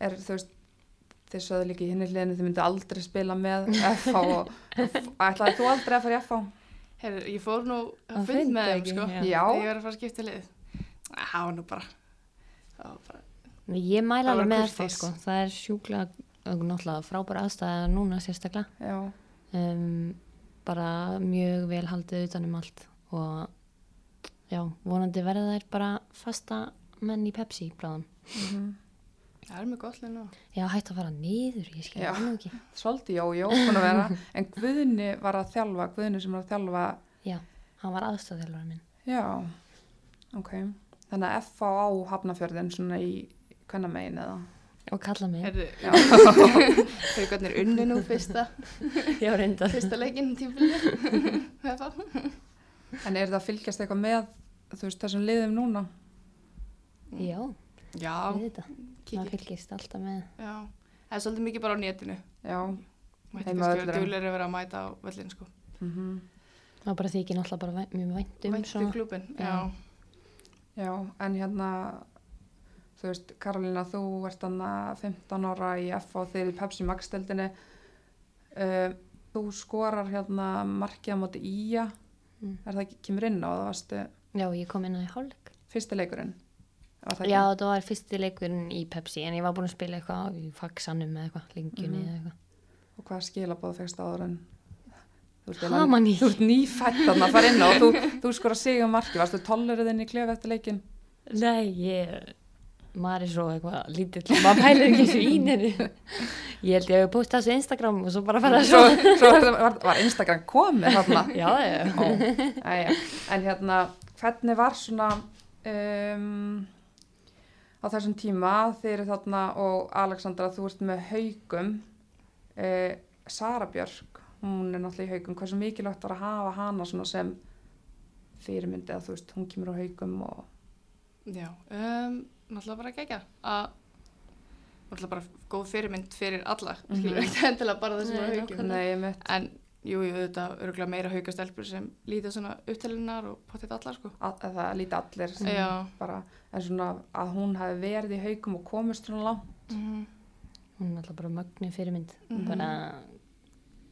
er þú veist þið sögðu líka í hinni hliðinu þið myndu aldrei spila með FH og ætlaði þú aldrei að fara í FH Heyrðu, ég fór nú að fund með þeim sko. já. Ég var að fara að skipta lið. Það var nú bara, það var bara, Ég mæla alveg með FH, sko. Það er náttúrulega frábæra aðstæða núna sérstaklega. um, bara mjög vel haldið utanum allt og já, vonandi verða þær bara fasta menn í Pepsi bráðum. mhm það er mjög gott lið nú. Já, hægt að fara niður, ég skil Já. það nú ekki. [LAUGHS] svolítið jójó búin að vera en Guðni var að þjálfa Guðni sem var að þjálfa Já, hann var aðstæðþjálfara minn. já, ok þannig að FA á Hafnafjörðin svona í hvernig megin eða Og kalla mig. Heyrðu, þau [LAUGHS] hvernig er unni nú fyrsta, [LAUGHS] Já, reyndar. fyrsta leikinn tímfili. en er það að fylgjast eitthvað með þú veist þessum liðum núna Já, Já, við þetta kikið. maður fylgist alltaf með Já, það er svolítið mikið bara á netinu. Já, Mætti Heima kannski vera völlurinn. duglega að vera að mæta á völlin, sko. mhm og bara þykir náttúrulega bara væ- mjög vænt um Væntu svona klúbin, Já. já. Já, en hérna, þú veist, Karolina, þú ert hann 15 ára í F og þeir í Pepsi Max-deldinni. Uh, þú skorar hérna markið á móti Ía, Mm. er það ekki, kemur inn á það, varstu já, ég kom inn á í hálfleik fyrsti leikurinn? Það já, þetta var fyrsti leikurinn í Pepsi en ég var búin að spila eitthvað í faxanum eða eitthvað, lengjunni Mhm. eða eitthvað Og hvað skilabóð fegst áður en? Þú ert, Ha, manni. þú ert nýfætt þarna að fara inn á og þú, þú skora sig um markið, varstu tollerið inn í klefi eftir leikin? Nei, ég maður er svo eitthvað lítill maður pælir ekki þessu í neinu ég held ég að posta þessu Instagram og svo bara fara Svo, svo var, var, Instagram komið þarna? [LAUGHS] já, já, Ó. En hérna, hvernig var svona um, á þessum tíma þeir eru þarna og Alexandra, þú ert með haugum uh, Sara Björk, hún er náttúrulega í haugum, hversu mikilvægt var að hafa hana svona sem fyrirmyndi að þú veist, hún kemur á haugum og Já, um, náttúrulega bara gegja að náttúrulega bara góð fyrirmynd fyrir alla, Mhm. skilur ekki endilega bara þessum að haugum. Nei, mitt, en jú, jú, þetta örgulega meira haukastelpur sem líta svona upptælunar og potið allar, sko. að, að það líti allir sem Já. bara, en svona að hún hafi verið í haugum og komist svona langt Mm hún er alltaf bara mögnu fyrirmynd Mhm. bara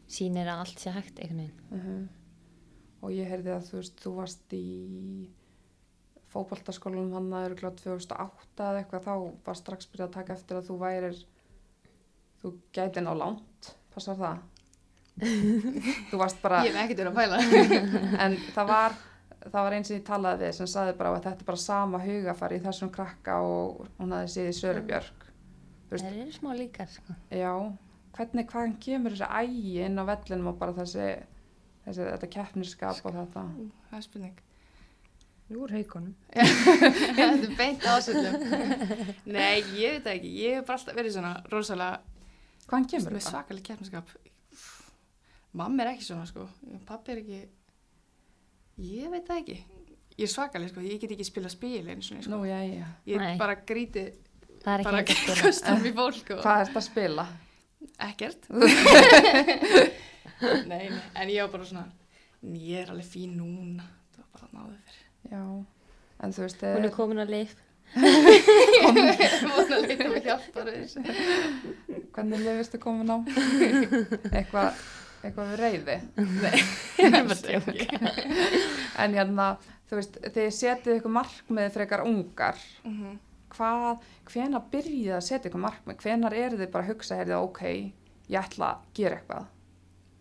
sýnir að allt sé hægt einhvern veginn Mhm. og ég heyrði að þú veist, þú varst í fótboltaskólanum hann að eru 2008 eða eitthvað þá var strax byrjað að taka eftir að þú værir þú gæti ná langt passar það þú varst bara, Ég hef ekkert verið að pæla. [LAUGHS] en það var það var eins sem ég talaði við sem saði bara að þetta er bara sama hugafari í þessum krakka og hún hafði séð í Sörubjörg það eru smá líkar sko. já, hvernig hvaðan kemur þessi ægi inn á vellinum og bara þessi, þessi þetta keppniskap og þetta Það er spurning. úr haugunum [LAUGHS] Þetta er beint ásöldum. [LAUGHS] Nei, ég veit ekki. Ég hef bara alltaf verið svona rosalega hvaðan kemur með þetta? svakalig keppniskap. Mamma er ekki svona, sko. Pappi er ekki... Ég veit það ekki. Ég er svakalig, sko. Ég get ekki spila spil eins og, sko. Já. Ég Nei. bara gríti það er bara að kostum í fólk og Hvað er þetta að spila? ekkert. [LAUGHS] nei, en ég var bara svona, "Nei, ég er alveg fín núna. Það var bara náðu fyrir. Já, en þú veist, hún er eh, komin að lif Móna leita mig hjálpar þessu. hvernig lifistu komin á? [LAUGHS] eitthvað eitthva við reyði? [LAUGHS] Alls ekki. [LAUGHS] En hérna, þú veist, þið setið ykkur markmið frekar ungar. Mhm. Hvað, hvenar byrjið að setja ykkur markmið? Hvenar eru þið bara að hugsa, heyrðu, ok, ég ætla að gera eitthvað?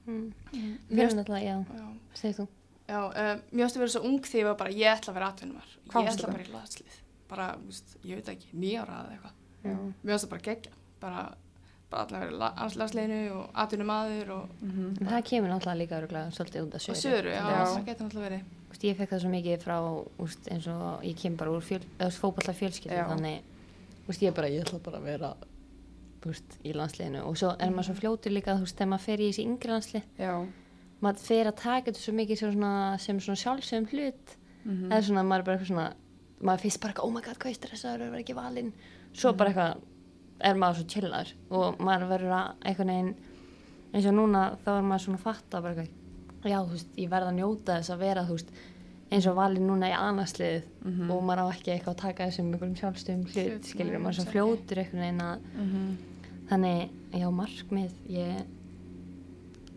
mm. Mér fyrir finnst- náttúrulega, já, Já, segir þú já um, mér ástu að vera svo ung þegar ég var bara, ég ætla að vera atvinnumar. Ég ætla þá? bara í landslið. Bara, þú veist, ég veit ekki, nýjára eða eitthvað. Já. Mér ástu bara gegja. Bara, bara allir að vera í landsliðinu og og, Mm En það kemur náttúrulega líka örugglega svolítið út af og söru. söru. Já, það getur náttúrulega verið. Úst, ég fekk það svo mikið frá úst, eins og ég kem bara úr fjöl, fókbalta fjölskyldu þannig úst, ég bara, ég ætla bara að vera úst, í landsliðinu og svo er maður svo fljótur líka þú veist, þegar maður fer í þessi yngri landslið Já. maður fer að taka þetta svo mikið svona, sem svona sjálfsögum hlut Mm eða svona, maður er bara eitthvað svona maður finnst bara, eitthvað, oh my god, hvað er stressaður að vera ekki valinn svo bara eitthvað er maður svo chillar og maður verður að einhvern veginn eins og núna þá er maður svona að fatta bara já, þú veist, ég verð að njóta þess að vera þú veist, eins og valinn núna í annarslið Mhm. og maður á ekki eitthvað að taka þessum einhverjum sjálfstöðum hlut, nei, maður er svo fljótur einhvern veginn að Mhm. þannig, já, markmið ég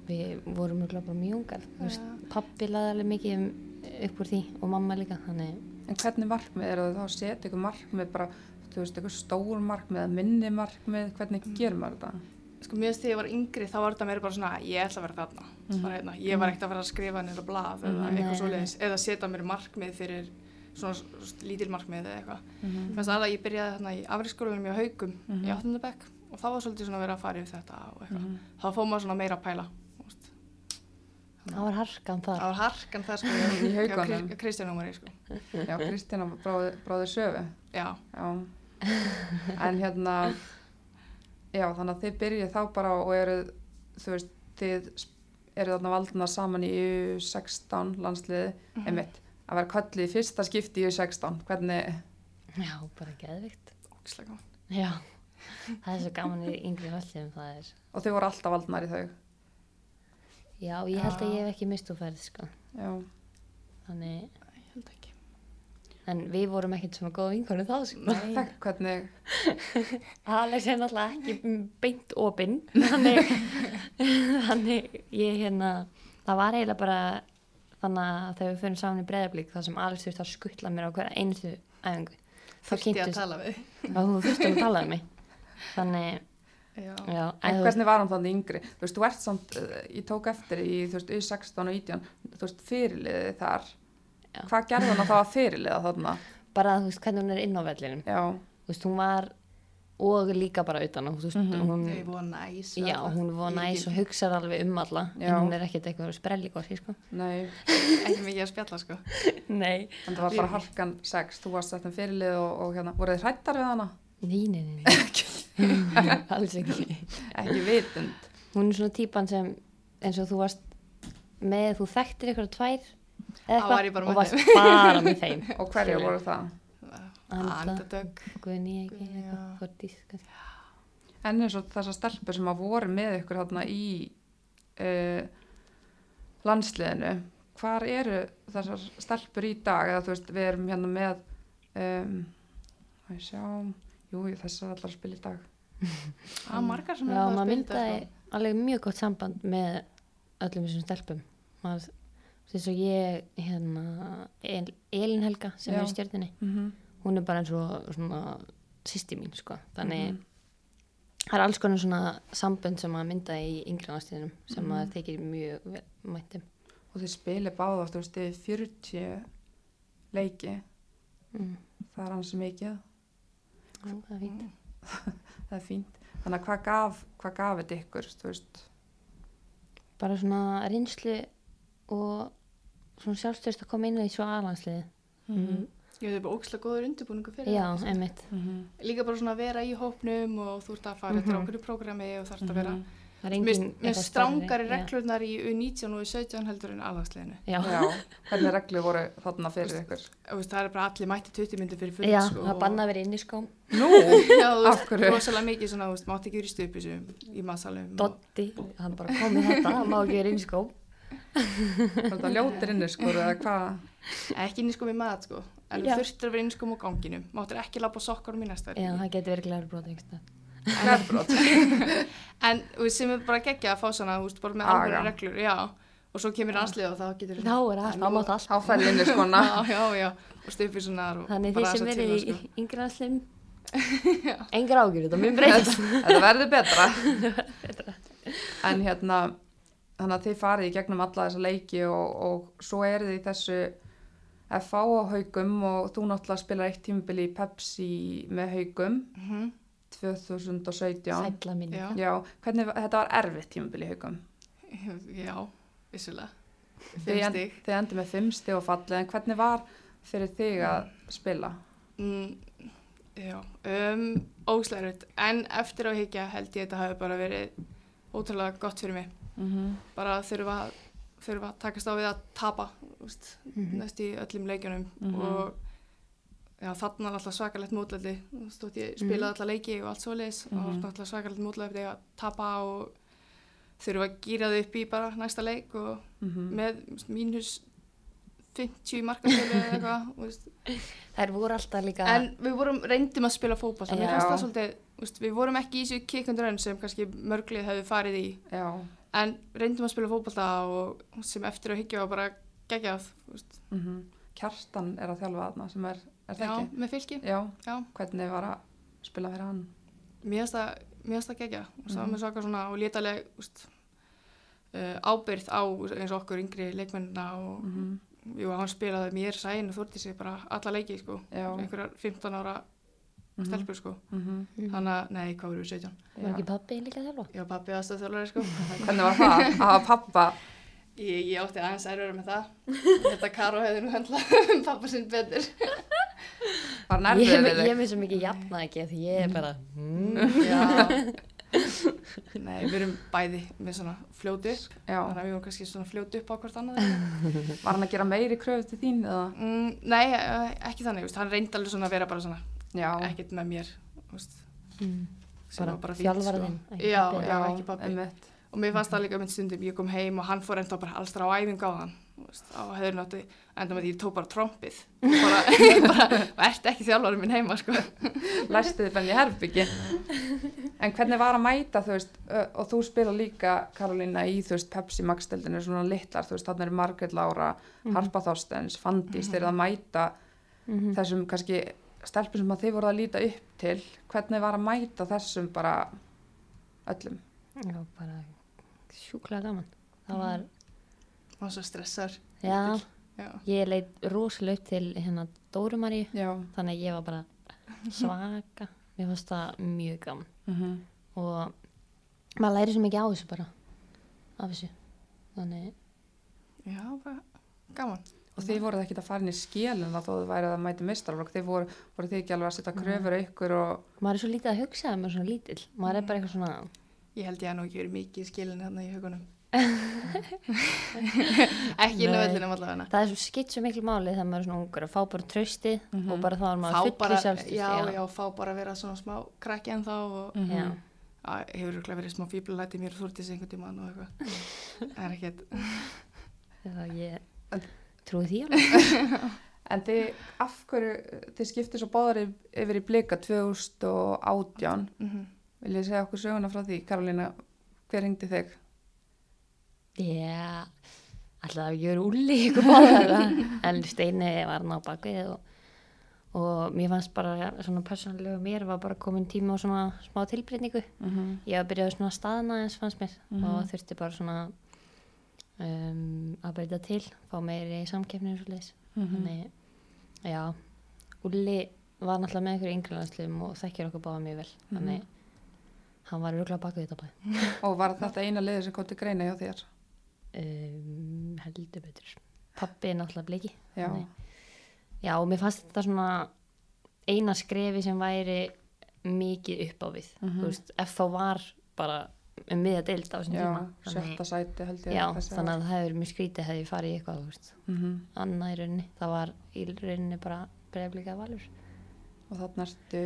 við vorum mjög mjög ungar Já. pappi laði alveg mikið upp úr því og mamma líka þannig En hvernig markmið eru það þá að setja ykkur markmið bara, þú veist, ykkur stór markmið eða minni markmið, hvernig gerir maður þetta? Sko, mér finnst þegar ég var yngri, þá var þetta meira bara svona, ég ætla að vera þarna. Mhm. Bara, hérna, ég var ekkert að fara að skrifa niður á blað eða Mhm. eitthvað svoleiðis, eða setja mér markmið fyrir svona lítil markmið eða eitthvað. Mm Mér finnst aðalega að ég byrjaði þarna í afriskólanum í haugum Mhm. í 8. bekk og þá var svolítið svona að vera að fara yfir þetta og eitthvað. Mhm. Þá fóð maður svona meira að pæla. þú veist. það var harkan þar Það var harkan það sko, [LAUGHS] Í haugunum. Kri- Kristján Ómari sko. Já, bráði, bráði söfu. Já, Já. En hérna, já, þannig að þið byrjið þá bara og eru, þú veist, þið eru þarna valdina saman í U16 landsliði, einmitt, að vera kallið í fyrsta skipti í U16, hvernig, já, bara geðvikt. Já, það er svo gaman í yngri völdum það er. Og þau voru alltaf valdnar í þau. Já, ég held að ég hef ekki mist úr ferð, sko. Já. Þannig. En við vorum ekkert svona góða vinkonu þá, sko. Hvernig, [LAUGHS] Alex er náttúrulega ekki beint opinn, þannig, [LAUGHS] þannig ég hérna, það var eiginlega bara þannig að þegar við fyrir saman í breyðablík þar sem Alex þurfti að skuttla mér á hverja einustu æfingu. Þurfti ég að tala við. þú þurfti að tala um mig. Þannig, Já. já, en hvernig var hann þannig yngri? Þú veist, þú ert samt, uh, ég tók eftir í, þú veist, U16 og 18, þú veist, fyrirliðið þar. Hvað gerði hann að það var fyrirliða þarna? bara þú veist hvernig hún er inn á vellinum. Já. Þú veist, hún var, og líka bara utan á, þú veist, Mhm. hún, er búin næs. já, hún var næs og hugsar alveg um alla, Já. en hún er ekkert eitthvað sprelligossi, sko. Nei, [LAUGHS] Ekki mikið að spjalla, sko. Nei. en það var bara harkan 6, þú varst þetta fyrirlið og, og hérna, voruð þið hrættar við hana? Nei, nei, nei, nei. [LAUGHS] [LAUGHS] alls ekki. Ekki vitund. Hún er svona típan sem eins og þú varst með, þú þekktir eitthvað tvær og varst bara með þeim. [LAUGHS] Og hverju voru það? Anda. Andadögg. En eins og þessar stelpur sem að voru með ykkur hérna í uh, landsliðinu, hvar eru þessar stelpur í dag? Eða þú veist, við erum hérna með, um, að ég sjá, jú, þessar allar að spila í dag. Það [LAUGHS] er margar sem eru að maður spila myndaði þetta, alveg mjög gott samband með öllum þessum stelpum. Maður, þess að ég, hérna, El, Elin Helga sem Já. er í stjörninni, Mm -hmm. hún er bara eins og svona sýsti mín, sko. Þannig Mhm. það er alls konar svona sambund sem maður myndaði í yngri ánstíðinum sem Mhm. maður þykir mjög mættum. Og þið spilið báða, þú veist, þið 40 leiki, Mm. það er hans mikið, Já, það er fínt. [LAUGHS] það er fínt. Þannig að hvað gaf, hvað gaf þetta ykkur? Bara svona reynslu og svona sjálfstöðst að koma inn í svo aðlandsliði. Mhm. Ég veit, það er bara ógislega góður undirbúningu fyrir Já, sko. einmitt. Mhm. Líka bara svona að vera í hópnum og þú ert að fara eftir Mhm. ákveðu prógrami og þarf að vera Mhm. Það er með, strángari já. reglurnar í U19 og U17 heldur en alhagsleginu. Já, Já, hvernig reglur voru þarna fyrir ykkur? Það er bara allir mætti 20 myndir fyrir full já sko, það banna vera inn í skóm. Nú, [LAUGHS] Já, þú Af hverju? rosalega mikið svona, þú veist, mátti ekki verið í stupisum í massalum. og- Dotti, hann bara kom með þetta, hann má ekki vera inn í skóm. [LAUGHS] var þetta ljótir inni sko, eða hvað? Ekki inn í sko með mat, sko. En Já. þú þurftir að vera inn í sko á ganginum. Máttir ekki lappa á sokkarum í næsta Já, verki. það getur verið glæður brot einhverstað. Glerbrot. En [LAUGHS] sem er bara geggja að fá svona, þú veist, bara með alveg reglur, já. Og svo kemur anslið og þá getur Þá er allt, þá mátt allt. Þá fæl inni skona. [LAUGHS] Já, já, já. Og stupir svona og Þannig bara sem aðeins að verið í sko. yngri aðslim, engar ágjur, þetta þannig að þið farið í gegnum alla þessa leiki og, og svo eru þið í þessu FH á haugum og þú náttúrulega spilar eitt tímabili í Pepsi með haugum Mhm. 2017. Sætla mín. Já. Já, hvernig, þetta var erfitt tímabili í haugum. Já, vissulega. Þið, þið endur með fimm stig og fallið, en hvernig var fyrir þig að spila? Mm, já, um, erfitt. En eftir á higgja held ég að þetta hafi bara verið ótrúlega gott fyrir mig. Mm -hmm. Bara þurfa, þurfa að takast á við að tapa, þú veist, Mhm. næst í öllum leikjunum. Mhm. Og já, þarna er alltaf svakalegt mótlæti. Spilaði alla leiki og allt svoleiðis. Og Mhm. það er alltaf svakalegt mótlæti að tapa og þurfa að gýra þau upp í bara næsta leik og Mhm. með mínus 50 markastölu eða eitthvað, veist. Þær voru alltaf líka, En við vorum, reyndum að spila það úst, við vorum ekki í þessu kickundur önn sem kannski mörglið hefðu farið í, Já. En reyndum að spila fótballta og sem eftir að higgja var bara geggjað, Mm Kjartan er að þjálfa þarna sem er, er það já, ekki? með fylki, Já. já, Hvernig var að spila fyrir hann? mér finnst það, geggjað, úst, það var Mhm. með svaka svona og létaleg, úst, uh, ábyrð á eins og okkur yngri leikmennina og, Mm jú, hann spilaði mér sæn og þórti sig bara alla leiki, sko, Já. einhverjar 15 ára Mhm. stelpur, sko, Mm Mhm. þannig að, nei, hvað voru við 17? var ekki pappi líka þjálfa? Já, pappi aðstæðþjólari, sko. [LAUGHS] Hvernig var það [LAUGHS] að hafa pappa? Ég, ég átti aðeins erfur með það. Þetta Karo hefði nú höndlað [LAUGHS] pappa sinn betur. Var hann Ég, svo mikið jafna ekki, því ég er bara, mm, Já. Nei, við erum bæði með svona fljótu upp. Já. Þannig að við vorum kannski svona fljótu upp á hvort annað. Var hann að gera meiri kröfu til þín eða? mm, nei, eh, ekki þannig. Hann reyndi alveg svona að vera bara svona. Ekkert með mér veist, mm. sem bara, var bara þjálfarðin sko. Já, já, ekki pabbi. einmitt. og mér fannst það líka mynd stundum, ég kom heim og hann fór enda bara alls þar á æfingu á hann veist, á höfðunáttu, enda með því ég tók bara trompið bara, [LAUGHS] bara, og ert ekki þjálfarinn minn heima sko. [LAUGHS] læstu þið fenni í herbyggi en hvernig var að mæta þú veist og þú spila líka Karolína í þú veist Pepsi Max deildinu svona litlar þú veist þannig er Margrét Lára Harpa Þorstens, Fandís þeir eru að mæta Mhm. þessum kannski stelpum sem að þið voru að líta upp til hvernig var að mæta þessum bara öllum? Já, bara sjúklega gaman. Það var, og svo stressar já, já. ég leit rosalega upp til hérna Dóru Maríu. Já. Þannig að ég var bara svaka. Mér fannst það mjög gaman. Mm og maður læri svo mikið á þessu bara af þessu. Þannig, já, bara gaman og þið voruð ekki að fara inn í skélum þá þóðu værið að mæta mistarflokk þið voru, voru þið ekki alveg að setja kröfur á ykkur og maður er svo lítið að hugsa þegar maður er svona lítill. Maður er bara eitthvað svona ég held ég að nú ekki verið mikið skilin hérna í hugunum [LAUGHS] ekki inn á vellinum allavega. Það er svo skipt svo miklu máli þegar maður er svona ungur að fá bara trösti og bara þá er maður bara, fullu sjálfstíð já, já, fá bara að vera svona smá krakki en þá og Mhm. já. að, hefur örugglega verið smá fíblulæti mér og þúrtis einhvern tímann [LAUGHS] trúi því alveg [LAUGHS] En þið, af hverju, þið skiptið svo báðar yf- yfir í blika 2018, mm vil ég segja okkur söguna frá því, Karolína, hver hengdi þig? Já, alltaf að ég er úli ykkur báðar en Steini var ná bakvið og, og mér fannst bara svona persónulega mér var bara komin tíma á svona smá tilbreyningu Mm -hmm. ég var byrjað svona staðna eins fannst mér Mhm. og þurfti bara svona um, að breyta til fá meiri samkeppni og svo leiðis Mhm. þannig, já Úli var náttúrulega með einhverju yngrelandsliðum og þekkir okkur báða mjög vel Mhm. þannig hann var örgulega bakvið þetta bæ Og var þetta eina liður sem kom til greina hjá þér? um, heldur betur pappi er náttúrulega bliki Já. Þannig- já og mér fannst þetta svona eina skrefi sem væri mikið upp á við Mhm. þú veist, ef þá var bara um miðja deild á þessum tíma sjötta sæti held ég. já, þannig að það hefur mjög skrítið hefði farið í eitthvað veist, Mhm. annað í rauninni það var í rauninni bara breyflika valur Og þarna ertu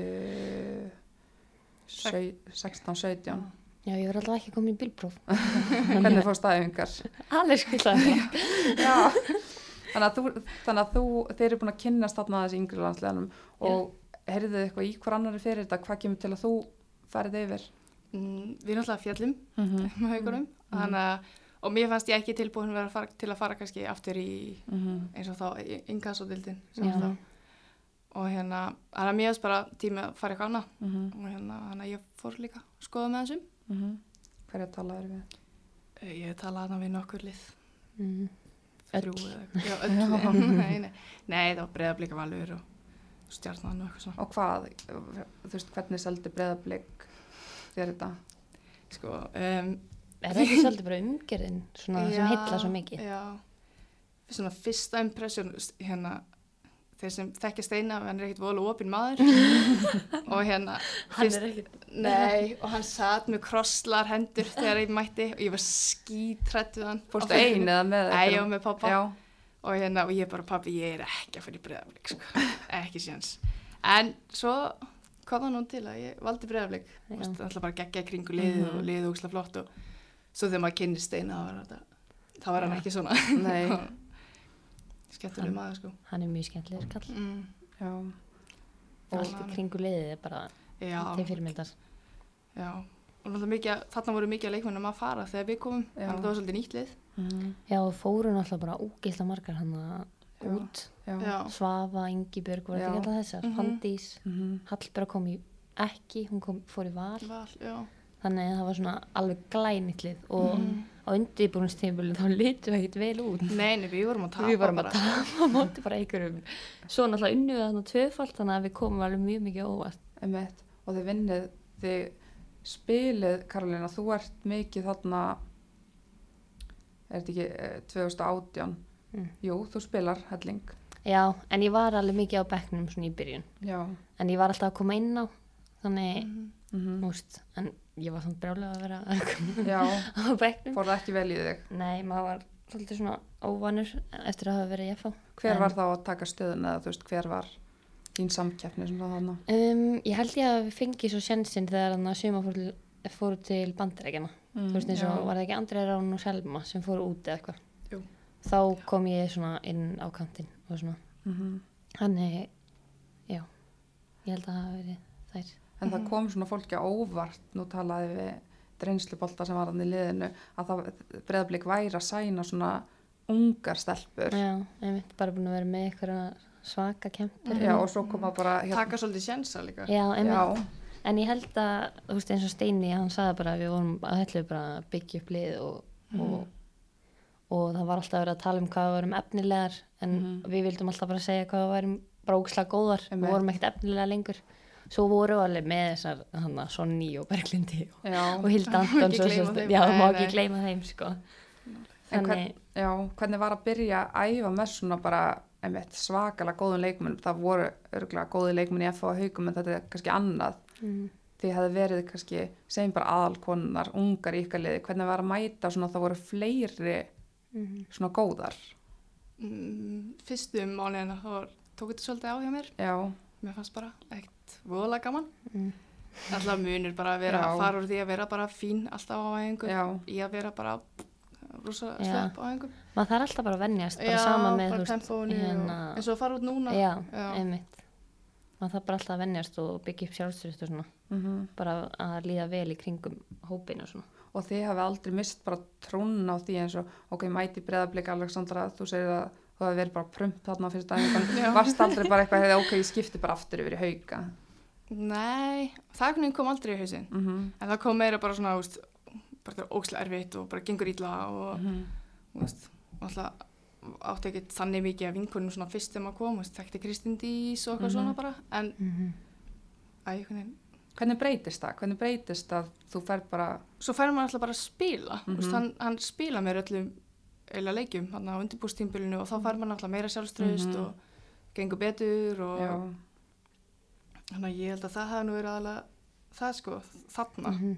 sau- 16-17. já, ég var alltaf ekki komin í bílpróf [LAUGHS] Hvernig fórst aðeingar? alveg skiltaði. [LAUGHS] Þannig að, þú, þannig að þú, þeir eru búin að kynnast þarna þessi yngri landsleganum og heyrðu þið eitthvað í hver annari fyrir þetta, hvað kemur til að þú ferð yfir? Mm, við erum alltaf fjallum Mm -hmm. [LAUGHS] með haugunum þannig að og mér fannst ég ekki tilbúin að fara, til að fara kannski aftur í eins og þá inkassodildin Já. og hérna þannig að mér fannst bara tími að fara eitthvað annað Mm og hérna þannig að ég fór líka að skoða með þessum -hmm. Hverja talaður við? Eh, ég talaði hana við nokkur lið mm. þrjú eða eitthvað. Já, öll [LAUGHS] [LAUGHS] nei, nei. nei, það var breyðablika valur og stjarnan og eitthvað svona Og hvað, þú veist, hvernig seldi breyðablík þér þetta? sko, um, er það ekki [LAUGHS] svolítið bara umgerðin svona, sem heilla svo mikið já, svona fyrsta impression hérna þeir sem þekkja steina, hann er ekkert volu opinn maður [LAUGHS] og hérna hann er ekkert nei, og hann satt með krosslar hendur þegar ég mætti og ég var skítrætt við hann Fórstu Á fundinum. ein eða með einhverjum? var með pappa Já, og hérna, og ég bara, pappi, ég er ekki að fyrir breyðaflik, sko, ekki séns. En svo kom það nú til að ég valdi er alltaf bara geggja kringu liðið Mhm. og liðið ógislega flott og svo þegar maður kynni steina, þá var þetta, þá var hann ekki svona. nei, [LAUGHS] Skemmtileg maður, sko. hann er mjög skemmtilegur kall Mm. já, og allt í kringu liðið er bara Já, til fyrirmyndar já. Og náttúrulega mikið, þarna voru mikið að leikmennum að fara þegar við komum, þannig að það var svolítið nýtt lið. mm já og fóru náttúrulega bara úgilt margar hann Já. Út. Svafa, Ingibjörg, voru þetta ekki alltaf þessar. Mhm. Fandís, mhm, Hallbjörg kom í ekki, hún kom, fór í val. Val, þannig að það var svona alveg glænýtlið og Mhm. á undirbúinnstímulinn þá litum við ekkert vel út. Nei, nei, við vorum að tapa við bara. að tapa á móti bara einhverjum. Svo náttúrulega unnu við þarna tvöfald þannig að við komum alveg mjög mikið óvart. Einmitt. Og þið vinnið, þið spilið, Karolina, þú ert mikið þarna, er þetta ekki eh, 2018? Mm. Jú, þú spilar helling. já, en ég var alveg mikið á bekknum svona í byrjun Já, en ég var alltaf að koma inn á þannig, Mhm. mm múst en ég var samt brjálega að vera já, á bekknum fór það ekki vel í þig. nei, maður var svolítið svona óvanur eftir að hafa verið í FH Hver En- var þá að taka stöðun eða þú veist, hver var? þín samkeppni svona þannig. Um, ég held ég að við fengið svo sjensinn þegar hann að suma fór til, fóru til bandarækjana. Mm, Þú veist eins og já. var það ekki Andrei Rán og Selma sem fóru út eða eitthvað. Þá kom ég svona inn á kantinn og svona. Mhm. Þannig, já, ég held að það hafi verið þær. En það kom svona fólki á óvart, nú talaði við dreynslubolta sem var hann í liðinu, að það breðablík væri að sæna svona ungar stelpur. Já, einmitt bara búin að vera með eitthvað svaka kempur. Já, og svo koma bara hérna. taka svolítið sjensa líka Já, einmitt. Já, En ég held að, þú veist, eins og Steini, hann sagði bara að við vorum að hellu bara að byggja upp lið og, og, og það var alltaf verið að tala um hvað við vorum efnilegar en við vildum alltaf bara segja hvað við vorum bara ógislega góðar, við vorum ekkert efnilega lengur. Svo voru við alveg með þessar, hann að Sonny og Berglindi og, og Hilda Það Antons og svo, já, það má ekki gleyma þeim, sko. En hvern, já, hvernig var að byrja að æfa með svona bara einmitt, svakalega góðum leikmenn það voru örgulega góði leikmenn í FH haugum en þetta er kannski annað. Mm, því hefði verið kannski segjum bara aðalkonnar, ungar í ykkar liði hvernig var að mæta svona það voru fleiri mm, svona góðar. Mm, fyrstu mánuðina þá tók þetta svolítið á hjá mér. Já, mér fannst bara ekkert voðalega gaman. Mm, alltaf munir bara að vera Já. að fara úr því að vera bara fín alltaf á já, í að vera bara rosa slepp á æfingu. Maður þarf alltaf bara að venjast, bara já, sama með, bara þú veist, tempóinu hérna- og eins og að fara út núna. Já, Já. einmitt. Maður þarf bara alltaf að venjast og byggja upp sjálfstyrst og svona. mm bara að líða vel í kringum hópin og svona og þið hafi aldrei mist bara trúnna á því eins og ok, mæti breðablík Alexandra, þú segir að þú hafi verið bara prump þarna á fyrsta æfingan [LAUGHS] varst aldrei bara eitthvað, hefði ok, ég skipti bara aftur yfir í hauga nei, það kom aldrei í hausinn mm -hmm. en það kom meira bara svona úst, bara það er ókslega erfitt og bara gengur ítla og Mhm. veist, alltaf átti ekkert þannig mikið að vinkunum svona fyrst þegar maður kom, þekkti Kristín Dís og eitthvað Mhm. svona bara, en mm -hmm. æ, einhvern veginn, hvernig breytist það? hvernig breytist að þú fer bara svo fær maður alltaf bara að spila, mm Mhm. hann, hann spila mér öllum eila leikjum, hann á undirbústímbilinu og þá fær maður alltaf meira sjálfströðust Mhm. og gengur betur og já, þannig að ég held að það hafi nú verið aðalega það sko, þarna Mhm.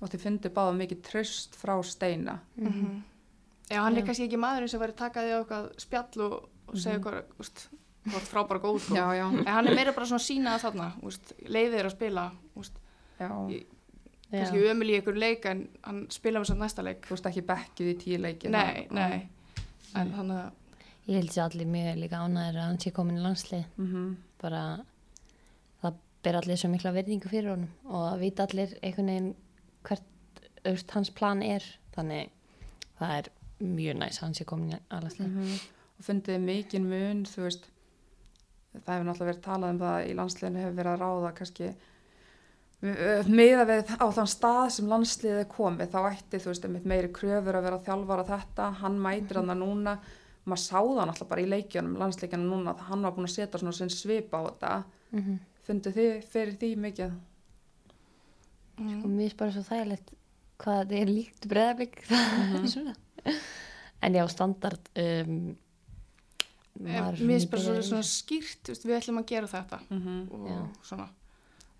og þið fundu báða mikið tröst frá steina Mhm. Já, hann er Já. kannski ekki maðurinn sem væri takaði á eitthvað spjall og, og segja eitthvað, úst, hvort frábæra góð sko. Já, já, En hann er meira bara svona sína þarna, úst, leiðir að spila, kannski ömul í einhver leik en hann spila með svo næsta leik. þú veist ekki bekkjuð í tíu leiki Nei, nei, en hann að, ég held sér allir mjög líka ánæður að hann sé komin í landslið mm -hmm. bara það ber allir svo mikla verðingu fyrir honum og að vita allir einhvern veginn hvert hans plan er. Þannig það er mjög næs að hann sé komin í landslið Mhm. og fundið mikinn mun þú veist það hefur náttúrulega verið talað um það í landsliðinu hefur verið að ráða kannski miða við á þann stað sem landsliðið er komið þá ætti þú veist einmitt meiri kröfur að vera þjálfara þetta, hann mætir hann núna. Maður sá það náttúrulega bara í leikjunum landsleikjunum núna að hann var búin að setja svona sinn svip á þetta. Mm -hmm. fundið þið fyrir því mikið? Og mm, mér finnst bara svo þægilegt hvað þetta er líkt breðablik [LAUGHS] svona. En já, standard um, mér finnst bara svona, í svona skýrt, úst, við ætlum að gera þetta. Mm -hmm. og svona.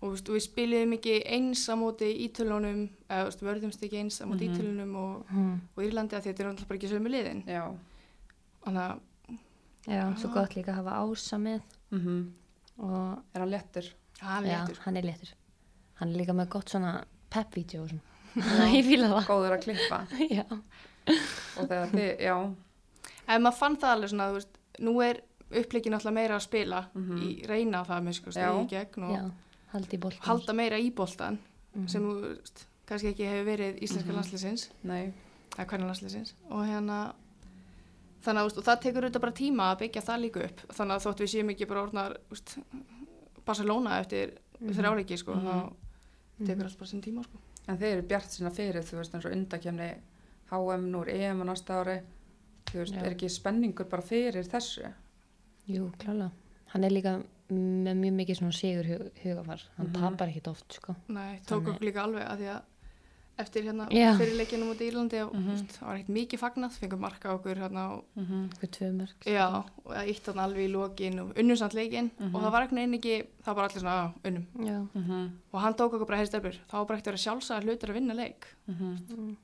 Og úst, við spiliðum ekki eins á móti ítölunum, eða úst, vörðumst ekki eins á móti Mhm. ítölunum og, Mhm. og Írlandi að þetta er náttúrulega bara ekki sömu liðin. já. Þannig að, já, svo gott líka að hafa ása með? Mm og er hann lettur hann er já, léttur. hann er hann er líka með gott svona pep-vídeó og svona. [LAUGHS] Ég fíla það. Góður að klippa. [LAUGHS] Já, og þegar þið, já. En maður fann það alveg svona, þú veist, nú er uppleikin alltaf meira að spila Mhm. í reyna það með sko, Já. stegi í gegn og já, haldi halda meira í boltan Mhm. sem þú kannski ekki hefur verið íslenska Mhm. landsliðsins, nei, eða hvernig landsliðsins og hérna þannig að það tekur auðvitað bara tíma að byggja það líka upp þannig að þótt við séum ekki bara orðnar veist, Barcelona eftir mm Mhm. þrjáleiki sko, Mhm. þá tekur allt bara sinn tíma sko. En þeir eru bjart sína fyrir, þú veist, eins og undakefni HM núr EM á næsta ári, þú veist, Já. er ekki spenningur bara fyrir þessu? jú, klála hann er líka með mjög mikið svona sigur hug, hugafar hann Mhm. tapar ekkit oft sko Nei, tók okkur líka alveg að því að eftir hérna Já. fyrirleikinu mútið Írlandi og Mhm. þú veist, það var ekkert mikið fagnað, fengum marka á okkur hérna og Mm -hmm. eitthvað tvö mörg Já, og það eitt hann alveg í lokin og unnum samt leikinn Mhm. og það var einhvern veginn ekki, það var bara allir svona, já, unnum. já, Mm Og hann tók okkur bara hefði stefnur, þá var bara ekkert að vera sjálfsagt hlutur að vinna leik. -hmm. mm.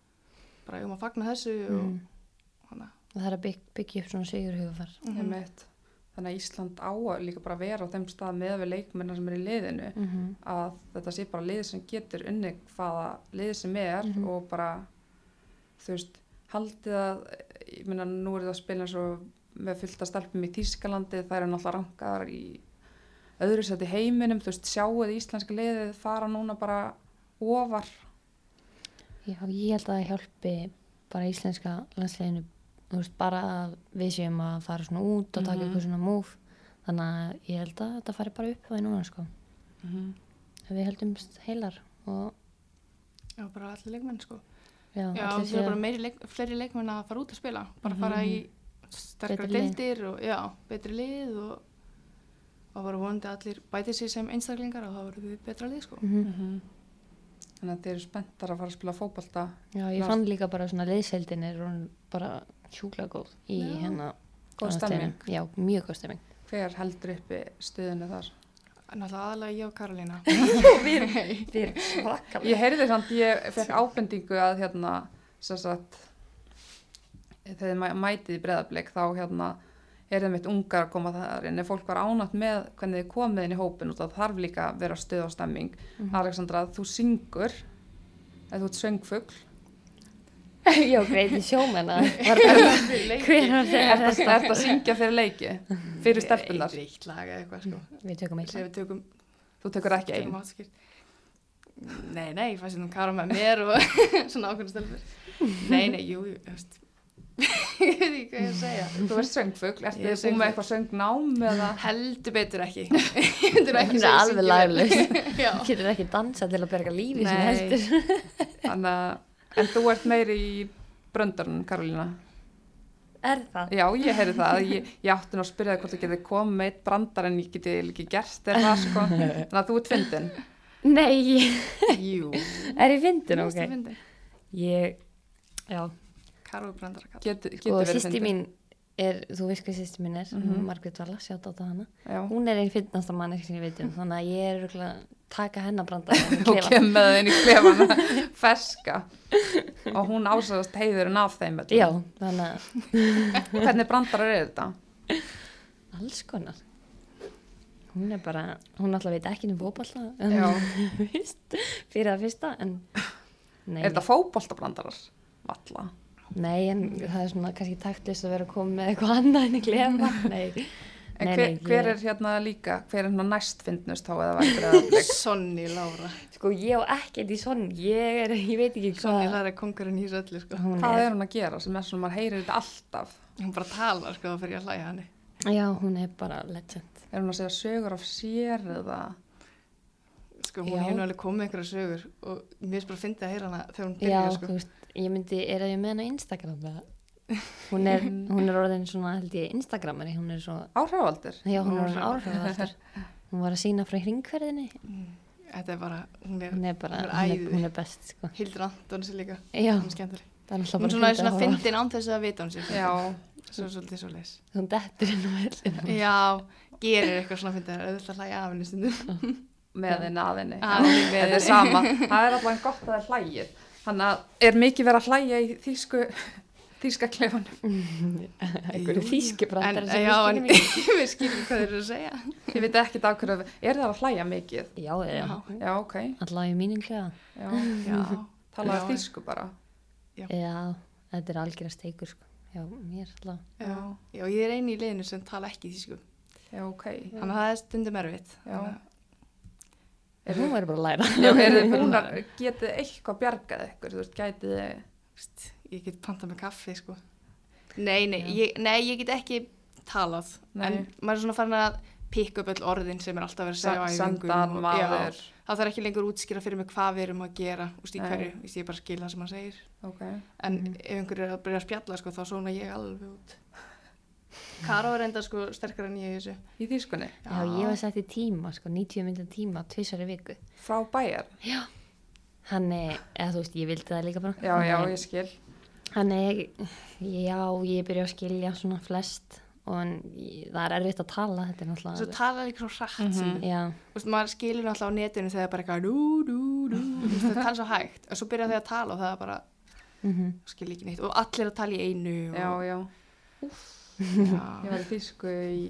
Bara um að fagna þessu og Mm. hana. Það er að bygg, byggja upp svona sigur hugafar. Ég meit. þannig að Ísland á að líka bara vera á þeim stað með við leikmennar sem er í liðinu Mhm. að þetta sé bara lið sem getur unni hvaða lið sem er Mhm. og bara þú veist, haldið að ég meina nú er það að spila eins og með fullta stelpum í Þýskalandi það er náttúrulega rankaðar í öðru í heiminum, þú veist, sjáuð íslenska liðið fara núna bara ofar Já, ég held að það hjálpi bara íslenska landsleginu veist, bara að við séum að fara svona út og taka Mhm. eitthvað svona múf þannig að ég held að þetta fari bara upp á því núna sko. Ef við heldum heilar og Já, bara allir leikmenn sko. já, Já, allir það er séu- bara meiri leik, fleiri leikmenn að fara út að spila. Bara Mhm. fara í sterkara Betri lið. deildir og já, betri lið og, og bara vonandi allir bæti sér sem einstaklingar og það verður við betra lið sko. Mhm. þannig að þeir eru spenntar að fara að spila fótbolta Já, ég Lars- fann líka bara svona liðseldin er bara hjúkla góð í Já. hérna Góð stemming. Já, mjög góð stemming hver heldur uppi stuðinu þar Náttúrulega aðalega ég og Karolína. [LAUGHS] Við erum svakal Ég heyrði samt, ég fekk ábendingu að hérna, sem sagt, þegar mæ- mætið í breðablik þá hérna, er það mitt ungar að koma þar inn, ef fólk var ánátt með hvernig þið komið inn í hópin og það þarf líka að vera stuð og stemming. Alexandra, þú syngur, eða þú ert söngfugl, [LAUGHS] Já, greiti sjómenna Hver [LAUGHS] var er þetta? þetta að syngja fyrir leiki, fyrir stelpunar? Eitt eitt lag eða eitthvað sko. Við tökum eitt við tökum, Þú tekur ekki einn. Nei, nei, ég fæst þetta Karo með mér og [LAUGHS] svona ákveðna stelpur. Nei, nei, jú, þú veist. ég veit ekki hvað ég að segja. Þú ert söngfugl, ertu Ég er búin með eitthvað söngnám eða? Heldur betur ekki. Ég myndir ekki er segja alveg Já. Getur ekki dansa til að berga lífi sem heldur Þannig að, en þú ert meiri í bröndarinn, Karolína. Er það? Já, ég heyri það. Ég, ég átti nú að spyrja það hvort þú getið komið með eitt brandar en ég geti ekki gert þér það, sko. [LAUGHS] Þannig að þú ert fyndin. Nei, Jú. er ég fyndin, Mér finnst það ok fyndið. Ég, já Karo brandara kall. Get, getur Sko, verið sýsti mín er, þú veist hvað sýsti mín er mm Mhm. Margrét Vala, sjátt á það hana Já, Hún er einn fyndnasta mann sem ég veit um Þannig að ég er taka hennar brandar [LAUGHS] og kem með það inn í klefana, [LAUGHS] ferska. Og hún ásæðast heiðurinn af þeim. Já, þannig að [LAUGHS] Hvernig brandarar er þetta? alls konar Hún er bara, hún alltaf veit ekki um. Vist, Fyrir það fyrsta En Er þetta fótboltabrandarar? Valla. nei, en það er svona kannski taktlist að vera að koma með eitthvað annað en í klefa Nei, En Nei, hver, nei, hver ég- er hérna líka, hver er hérna næst fyndnust þá eða væri breðablik? [LAUGHS] Sonny Lára. sko ég á ekkert í sonn Ég er, ég veit ekki Sonny hvað Lára er kongurinn í þessu öllu, sko. hún Hvað er er hún að gera sem er svona, maður heyrir þetta alltaf? Hún bara talar, sko, þá fyrir ég að hlæja henni. Já, hún er bara legend Er hún að segja sögur af sér eða? Sko, hún Já. hefur alveg komið einhverja sögur og mér finnst bara að fyndi að heyra hana þegar hún Já, byrjar, sko. þú veist, ég myndi, er að ég með hana á Instagram eða? Hún er, [LAUGHS] hún er orðin svona, held ég, Instagramari, hún er svo, Áhrifavaldur? já, hún er orðin áhrifaldur. Hún var að sína frá hringferðinni, Þetta er bara, hún er, hún er bara, Hún er hún er, æði. hún er best, sko. Hildur Antons er líka, Já, hún er skemmtileg. það er alltaf Hún bara svona, er svona að horfa. fyndin án þess að vita hún sér. Já, Svo svolítið svo leis. Hún dettur inn á vellinu. Já, gerir eitthvað svona fyndið, auðvitað hlæja af henni stundum. með henni að henni. Þetta er sama. Það er alltaf gott að það er hlægið. Þannig að er mikið verið að hlæja í þýsku, þýska klefanum. [LAUGHS] Einhverju þýski brandar En, já, en [LAUGHS] við skiljum hvað þeir eru að segja. Ég veit ekki af hverju, er það að hlæja mikið? Já, já, Já, ok. alltaf í mínum klefa. Já, Já. [LAUGHS] þýsku bara. Já, þetta er algjörða steikur, sko. Já, mér alltaf. já. Já, ég er eini í liðinu sem tala ekki þýsku. Já, ok. Þannig að það er stundum erfitt. Já. Að- Er Hún verður bara að læra. Já, er þið búin að getið eitthvað bjargað ykkur, þú veist, gætið ég get pantað með kaffi sko. nei, nei, ég, nei, ég get ekki talað Nei. en maður er svona farin að pikka upp öll orðin sem er alltaf verið að segja sandan, maður, já, það þarf ekki lengur útskýra fyrir mig hvað við erum að gera úst, í Nei. hverju, Vist, ég bara skil það sem hann segir ok. en ef einhver er að byrja að spjalla sko, þá svona ég alveg út Karó er enda sko sterkar en ég í þessu Í þýskunni, Já, ég var sett í tíma, sko, 90 myndin tíma, tvisar í viku. frá bæjar. Hann er, eða þú veist, ég vildi það líka bara. Já, já, ég skil. Hann er, já, ég byrja að skilja svona flest og það er erfitt að tala, þetta er svo náttúrulega... tala líka svo hratt. Mm Mhm. Já, Vist, maður skilur náttúrulega á netinu þegar bara eitthvað dú, dú, dú, það tala svo hægt. Og svo byrja þau að tala og það er bara mm skil ekki neitt. Og allir að tala í einu og, Já, já. já. Ég var í þýsku í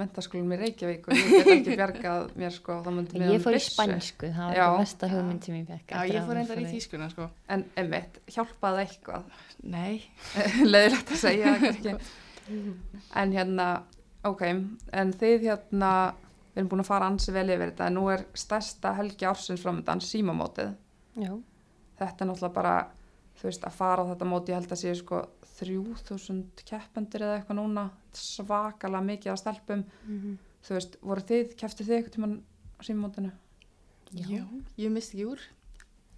mentaskólum í Reykjavík og ég get ekki [LAUGHS] bjargað mér sko, þá myndi mér Ég fór í spænsku, það var ekki besta hugmynd sem ég fekk. Já, ég fór reyndar í fór þýskuna, sko. En einmitt, hjálpaði eitthvað, Nei. [LAUGHS] leiðilegt að segja það. En hérna, ok, en þið hérna, við erum búin að fara ansi vel yfir þetta, en nú er stærsta helgi ársins framöndan símamótið. Já, Þetta er náttúrulega bara, þú veist, að fara á þetta móti, ég held að séu sko 3000 keppendur eða eitthvað núna, svakalega mikið af stelpum. Mhm. Þú veist, voru þið, keftið þið eitthvað tímann á símamótinu? já. Ég misti ekki úr.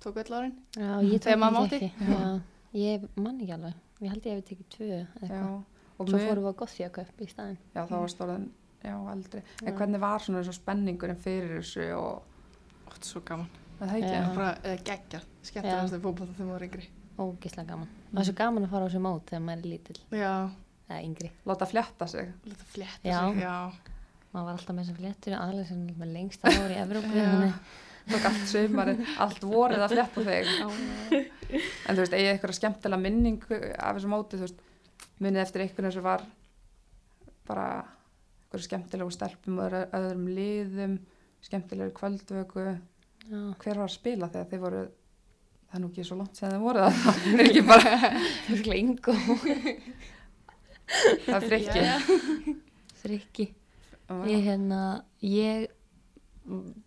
Tók öll árin. Já, Þegar maður ekki. Já, ég man ekki alveg. Ég held ég hefði tekið tvö eða Já, eitthvað. og Svo með- fórum við á Gothjaköp í staðin. Já, þá var stóðan, já, eldri. En Já. hvernig var svona eins og spenningurinn fyrir þessu og Ótt, svo gaman. er það ekki? Já. Bara, eða geggja. Skemmtilegast að fókbóta þegar maður var yngri. Ógislega gaman. Það er svo gaman að fara á þessu mót þegar maður er lítill. Já, Eða yngri. Láta flétta sig. lítið flétta Já. sig. Já. Maður var alltaf með þessum fléttur aðlega sem með lengst ári í Evrópu. Já. þannig- Tók allt sumarið, allt vorið að flétta þig. En þú veist, eigið eitthvað skemmtilega minningu af þessu móti, þú veist, munið eftir einhvern sem var bara eitthvað skemmtilegu stelpum og öðru- öðrum liðum, skemmtilegu kvöldvöku. Já, Hver var að spila þegar þið voru, það er nú ekki svo langt sem þið voru það, [LAUGHS] það er ekki bara, [LAUGHS] [LAUGHS] það er frikki. Frikki. Ég hérna, ég,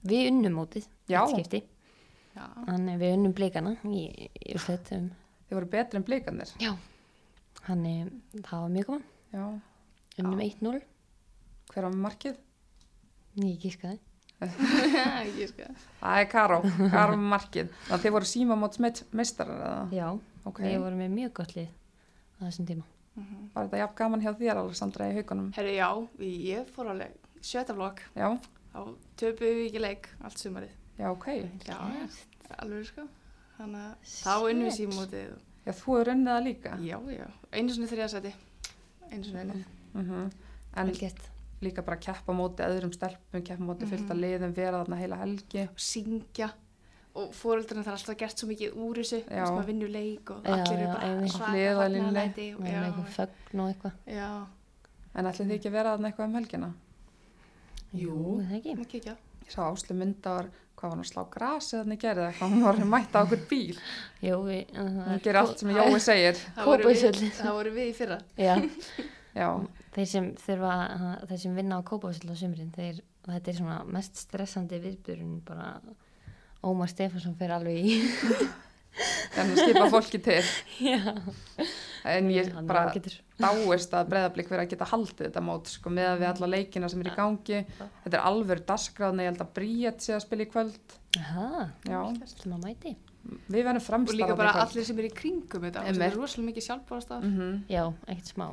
við unnum mótið. Þannig við unnum blikana í, úrslitum. Þið voru betri en blikanir. Já. Þannig það var mjög. Já. Unnum 1-0. Hver var með markið? Ég gískaði. Sko. Það er Karó, Karó með markið. Þannig að þið voru síma mót meistarar eða? Já, Ok. við vorum með mjög gott lið á þessum tíma. Var þetta jafn gaman hjá þér, Alessandra, í haugunum? Herri, já, ég fór alveg sjötta flokk. Já, Þá töpuðum við ekki leik allt sumarið. já, ok. Já, alveg sko. Þannig að þá unnum við Shit. símótið. Já, þú hefur unnið það líka. Já, já. Einu svona þriðasæti. Einu svona unnið. Mm En Vel gert. Líka bara keppa móti öðrum stelpum, keppa móti fylgta liðum, vera þarna heila helgi. Og syngja. Og fóröldurinn er alltaf gert svo mikið úr þessu. Þú Já. veist, maður vinnur leik og Já, allir eru bara svaka Hliðarlínuleg. fagnaðarlæti og- Með Já, eitthvað fögn og eitthvað. já. En ætlið þið ekki að vera þarna eitthvað um helgina? Jú. er það ekki. Ég sá Áslu myndar, hvað var hann að slá grasi þannig gerði eitthvað, hún var mætt á okkur bíl. Jú, við, það Hún er- gerir allt sem Jói segir. Það voru við í fyrra. [LAUGHS] Já, þeir sem þurfa, þeir sem vinna á Kópavöld á sumrin, þeir, þetta er svona mest stressandi viðbjörun bara Ómar Stefansson fyrir alveg í. [LAUGHS] en að skipa fólki til. [LAUGHS] Já. En ég Hann er bara dáist að breyðablík fyrir að geta haldið þetta mót sko, með að við alla leikina sem er í gangi þetta er alveg dagskráðna, ég held að Bríett sé að spila í kvöld Aha, já, sem að mæti. við verðum Og fremstar líka bara allir sem er í kringum þetta. Er rosalega mikið sjálfbárast af. Mhm. Já, ekkert smá.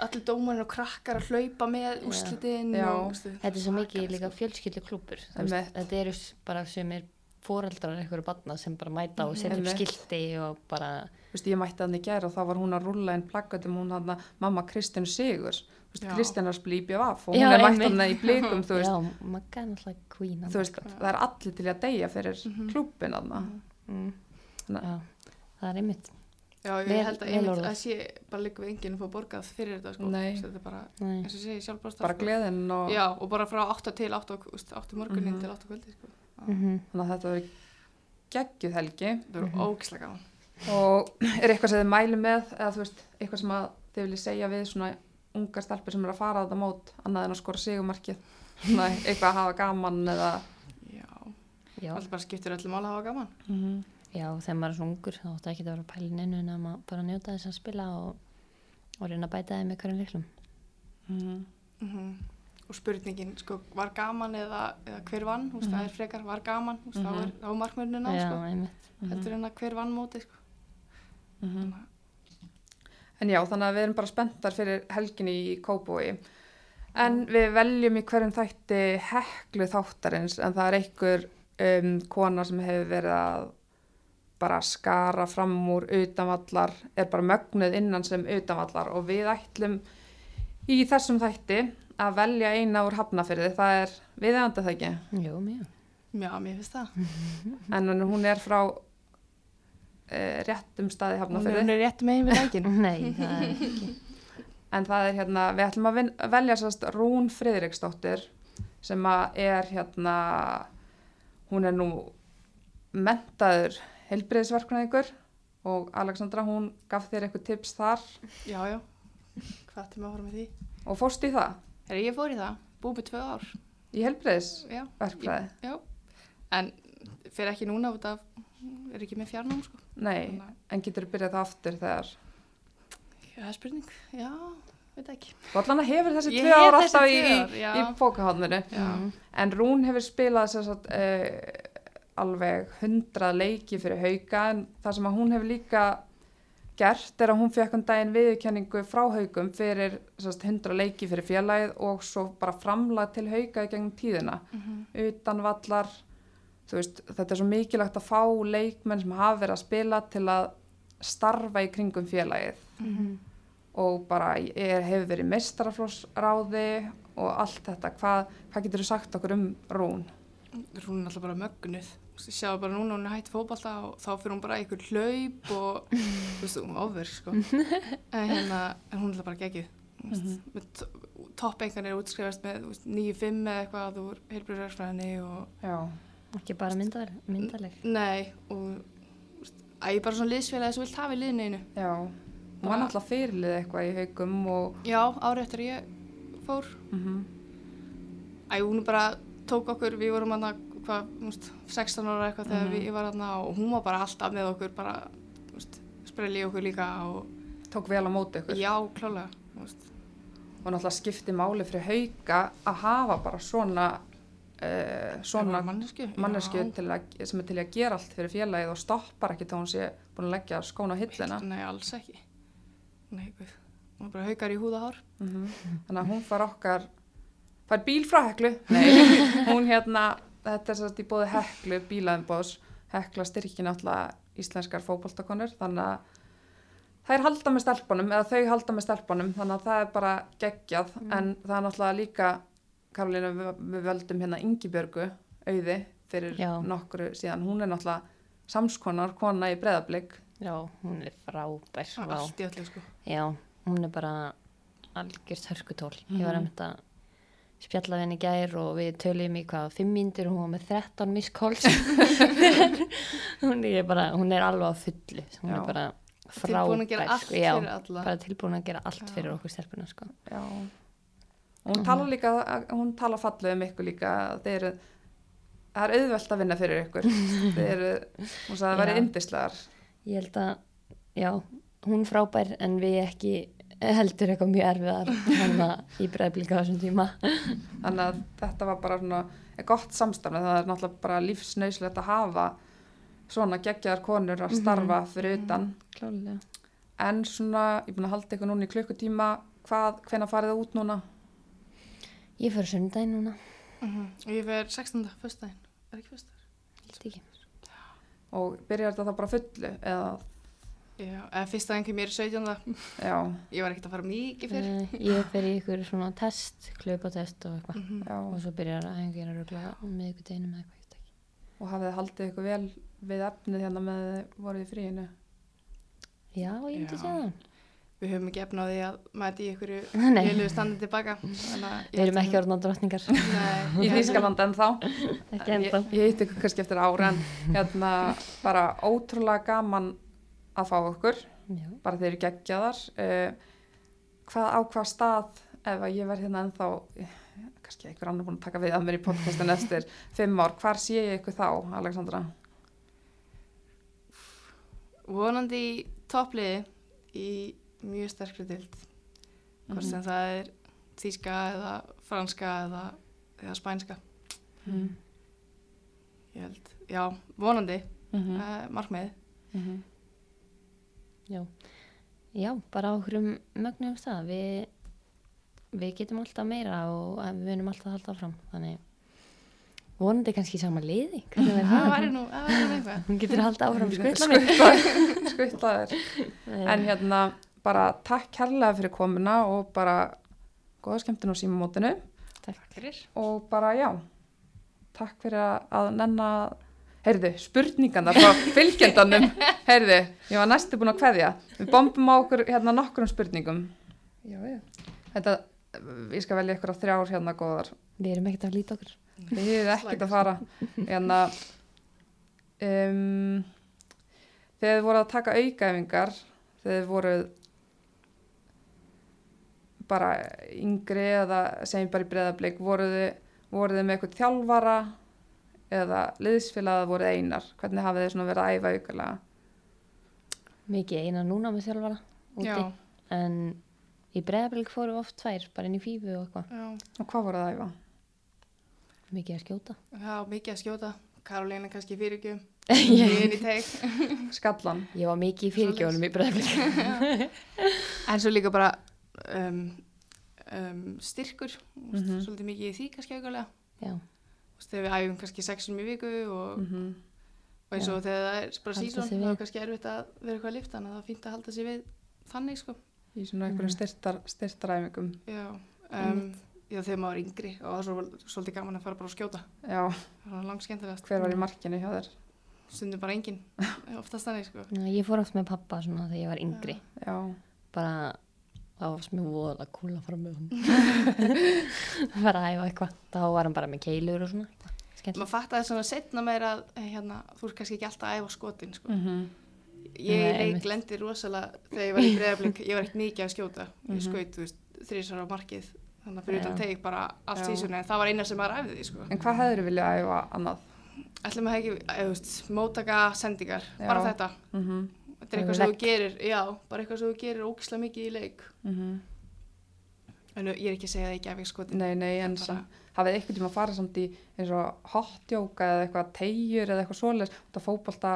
Allir dómarinn og krakkar að hlaupa með úrslitin Já. og... veistu, Þetta er svo mikið líka fjölskyldu klúpur. Þetta eru bara sem er foreldrar einhverju barna sem bara mæta og setja upp skilti og bara, Þú veist, ég mætti hann í gær og þá var hún að rúlla inn plakkatum hún hann mamma Kristján Sigurs Þú veist, Já. Kristján að spila í BVF og hún Já, er mætt hann í blikum þú veist, já, queen. þú veist það er allir til að deyja fyrir mm Mhm. klúbbin hann Mm. Þannig- Já, það er einmitt. Já, ég Vel- held að einmitt að sé bara líka við enginn að fá borgað fyrir þetta sko. Þetta er bara, Nei. eins og segi, sjálfbárst bara gleðin og Já, og bara frá 8 til 8, 8 morgunin Mhm. til 8 kvöldi sko. Mm þannig að þetta verður geggjuð helgi Það eru ógislega gaman. og [CLEARS THROAT] er eitthvað sem þið mælu með eða þú veist, eitthvað sem að þið viljið segja við svona unga stelpur sem eru að fara þetta mót annað en að skora sigumarkið svona [LAUGHS] eitthvað að hafa gaman eða Já, Já, alltaf bara skiptir öllum mál að hafa gaman. Mhm. já, þegar maður er svona ungur þá ætti ekki að vera að pæla inn en að maður bara njóta þess að spila og, og reyna að bæta þeim með hverjum liklum. Mhm. Mm Og spurningin, sko, var gaman eða, eða hver vann, mm það er frekar, var gaman, mm þá er þá er markmörnina, Já, sko, einmitt. heldur en að hver vann mótið, sko. Mhm. En já, þannig að við erum bara spenntar fyrir helginni í Kópói. En við veljum í hverjum þætti heklu þáttarins en það er einhver um, kona sem hefur verið að bara skara fram úr utanvallar, er bara mögnuð innan sem utanvallar og við ætlum í þessum þætti að velja eina úr hafnafyrði, það er viðeigandi það ekki, Jú, mjög. Já, mér finnst það. [LAUGHS] en hún er frá uh, réttum staði Hún er hafnafyrði. rétt megin við lækin. [LAUGHS] Nei, það er ekki. [LAUGHS] en það er hérna, við ætlum að velja sérst Rún Friðriksdóttir sem að er hérna hún er nú mentaður helbriðisverknæðingur og Alexandra hún gaf þér eitthvað tips þar Já, já. Hvað til maður að með því? og fórst í það Þegar ég fór í það, búið með tvö ár. í helbriðisverkfræði Já. Já. En fyrir ekki núna út af, er ekki með fjarnám, sko. nei, Þannig að- en getur þú byrjað það aftur þegar Já, spurning. Já, veit ekki. og allan hefur þessi tvö ár alltaf í, í, Já. en Rún hefur spilað sér satt, uh, alveg hundrað leiki fyrir hauka en það sem að hún hefur líka gert er að hún fekk um daginn viðurkenningu frá haugum fyrir sérst, 100 leiki fyrir félagið og svo bara framlag til hauka í gegnum tíðina Mhm. utan vallar veist, þetta er svo mikilvægt að fá leikmenn sem hafa verið að spila til að starfa í kringum félagið Mhm. og bara er, hefur verið meistaraflósráði og allt þetta hvað, hvað getur þú sagt okkur um Rún? Rún er alltaf bara mögnuð. Þú Sjáðu bara núna hún er hætt fótbolta og þá fyrir hún bara einhver hlaup og [LAUGHS] þú veist, hún er ofverk, sko. En hérna, en hún er alltaf bara geggjuð. Þú veist, Mhm. með to- toppeingan er útskrifast með þú veist, 9-5 eða eitthvað úr heilbrigðsverkfræðinni og Já, ekki bara myndar, myndarleg nei, og þú að ég bara svona liðsfélagi sem vilt hafa í liðinu einu. já hún var náttúrulega fyrirlið eitthvað í haugum og Já, árið eftir ég fór. mm Æ, hún bara tók okkur, við vorum hann hvað, veist, 16 ára eitthvað þegar Mhm. við, ég var hann og hún var bara alltaf með okkur, bara, þú veist, sprelli okkur líka og tók vel á móti ykkur já, klálega, veist. og náttúrulega skipti máli fyrir hauga að hafa bara svona uh, svona mannesku, mannesku að, sem er til að gera allt fyrir félagið og stoppar ekki þá hún sé búin að leggja skóna á hillina Nei, alls ekki. Nei, guð. Hún er bara haukar í húðahár. mm þannig að hún far okkar fær bíl frá heklu [LAUGHS] Nei, hún hérna, þetta er í bóði heklu bílaðinbóðs, hekla styrkin alltaf íslenskar fótboltakonur þannig að þær halda með stelpunum eða þau halda með stelpunum þannig að það er bara geggjað. En það er náttúrulega líka Karolina, við, við völdum hérna Ingibjörgu auði fyrir Já. nokkru síðan, hún er náttúrulega samskonar kona í breðablík já, hún er frábær Það er allt í öllu, sko. já, hún er bara algjörst hörkutól ég var Mhm. að mynda spjalla við henni gær og við töluðum í hvað fimm mínútur og hún var með 13 misskóls [LAUGHS] hún er bara hún er alveg á fullu hún Já. er bara frábær sko, já, bara tilbúin að gera allt Já. fyrir okkur stelpuna sko. Hún talar líka, hún talar fallið um ykkur líka, þeir það er auðvelt að vinna fyrir ykkur. [LAUGHS] þeir hún sagði að það væri yndislegar. ég held að, já, hún frábær en við ekki heldur eitthvað mjög erfiðar hann í bregðblika á þessum tíma Þannig að þetta var bara svona gott samstafna, það er náttúrulega bara lífsnauslegt að hafa svona geggjaðar konur að starfa fyrir utan. klálega En svona, ég er búin að halda ykkur núna í klukkutíma, hvað, hvenær farið það út núna? ég fyrir sundaginn núna, Mm Og ég fer 16. föstudaginn. Er ekki föstudagur? held ekki Og byrjar þetta þá bara fullu? Eða, Já, eða fyrsta enn mér er 17. já, [LAUGHS] Ég var ekkert að fara mikið fyrir. Eh, ég fer í ykkur svona test klöpatest og eitthvað Mm já. og svo byrjar að hengi að rögla með ykkur deginum eða eitthvað, ég veit ekki. Og hafið þið haldið ykkur vel við efnið hérna með voruð í fríinu? Já, ég myndi segja það. Við höfum ekki efna á því að mæti í ykkur [LAUGHS] Nei. heilu standi tilbaka. Við erum ekki orðin á drottningar, Í Nei, Þýskaland en þá? ekki ég, ennþá. ég hitt ykkur kannski eftir ára en hérna bara ótrúlega gaman að fá okkur, Já, bara þeir eru geggjaðar. Uh, hvað á hvað stað, ef að ég verð hérna ennþá, eh, kannski einhver annar búin að taka við að mér í podcastin [LAUGHS] eftir fimm ár, hvar sé ég ykkur þá, Alexandra? vonandi toppliði í mjög sterkri dild. Hvort Mhm. sem það er þýska eða franska eða, eða spænska. Mm Ég held, já, vonandi, mm -hmm. uh, markmið. Mm já. Já, bara á okkur mögnum stað. Við, við getum alltaf meira og við munum alltaf að halda áfram. Þannig vonandi kannski í sama liði. Það væri nú, það væri nú eitthvað. Hún getur að halda áfram skvilla mig. Skuttlaðir. En hérna, bara takk kærlega fyrir komuna og bara góða skemmtun á símamótinu Takk fyrir. og bara já, takk fyrir að- að nenna, heyrðu, spurningarna frá fylgjendanum, [LAUGHS] heyrðu, ég var næstu búin að kveðja, við bombum á okkur hérna nokkrum spurningum. Já, já. Þetta, ég skal velja ykkur á þrjár hérna góðar. Við erum ekkert að líta okkur. Þið hefur ekkert að fara. Hérna, um, þegar þið voru að taka aukaæfingar, þegar þið voru bara yngri eða segjum bara í breðablik, voru þið, voru þið með eitthvað þjálfara eða liðsfélagað voru einar? Hvernig hafið þið svona verið að æfa aukalega? Mikið eina núna með þjálfara úti. Já, En í breðabilg fórum við oft tvær, bara inn í fífu og eitthvað. já, Og hvað voru þið að æfa? Mikið að skjóta. já, mikið að skjóta. Karolina kannski [LAUGHS] teik. [LAUGHS] Skallan? Ég var mikið í fyrirgjónum í breðabilg. [LAUGHS] En svo líka bara um, um, styrkur, mm Mhm. svolítið mikið í því kannski auðvitað. Þegar við æfum kannski sexum í viku og, Mm og eins og Já. þegar það er bara sig þá er kannski erfitt að vera eitthvað að lifta, að það er fínt að halda sig við þannig, sko. Í svona einhverjum Mhm. styrtar, styrtaræfingum. Já, um, já þegar maður er yngri og það er svo, svolítið gaman að fara bara að skjóta. Já, Það var langt skemmtilegast. hver var í markinu hjá þér? Stundum bara enginn, [LAUGHS] oftast þannig, sko. Já, ég fór oft með pappa svona þegar ég var yngri. Já, Bara, það var smjög voðalega cool að fara með hann. [LAUGHS] bara að æfa eitthvað. Þá var hann bara með keilur og svona. Skemmt. Maður fattaði svona setna meira að eh, hérna, þú er kannski ekki alltaf að æfa skotin, sko. mm Ég Nei, leik einmitt. lendi rosalega þegar ég var í breyðablík, ég var ekkert mikið að skjóta. Ég Mhm. skaut, þrísar á markið, þannig að fyrir utan teik bara allt sísunni, en það var eina sem maður æfði því, sko. En hvað hefur viljað æfa annað? Ætlum að ekki, þetta. Mm -hmm. Er eitthvað sem þú gerir, já, bara eitthvað sem þú gerir ógislega mikið í leik. En ég er ekki að segja að ég gef ekki skotin. Nei, nei, en Bara- hafið eitthvað tíma að fara samt í eins og hotjóka eða eitthvað tegjur eða eitthvað svoleiðis, þetta fótbolta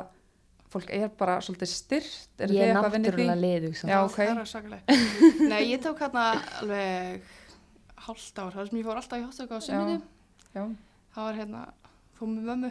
fólk er bara svolítið styrt er Ég er eitthvað náttúrulega liðug. Já, ok. Það er. Nei, ég tók hérna alveg hálft ár, þar sem ég fór alltaf í hottöku á. Já, Það var hérna, fór með mömmu.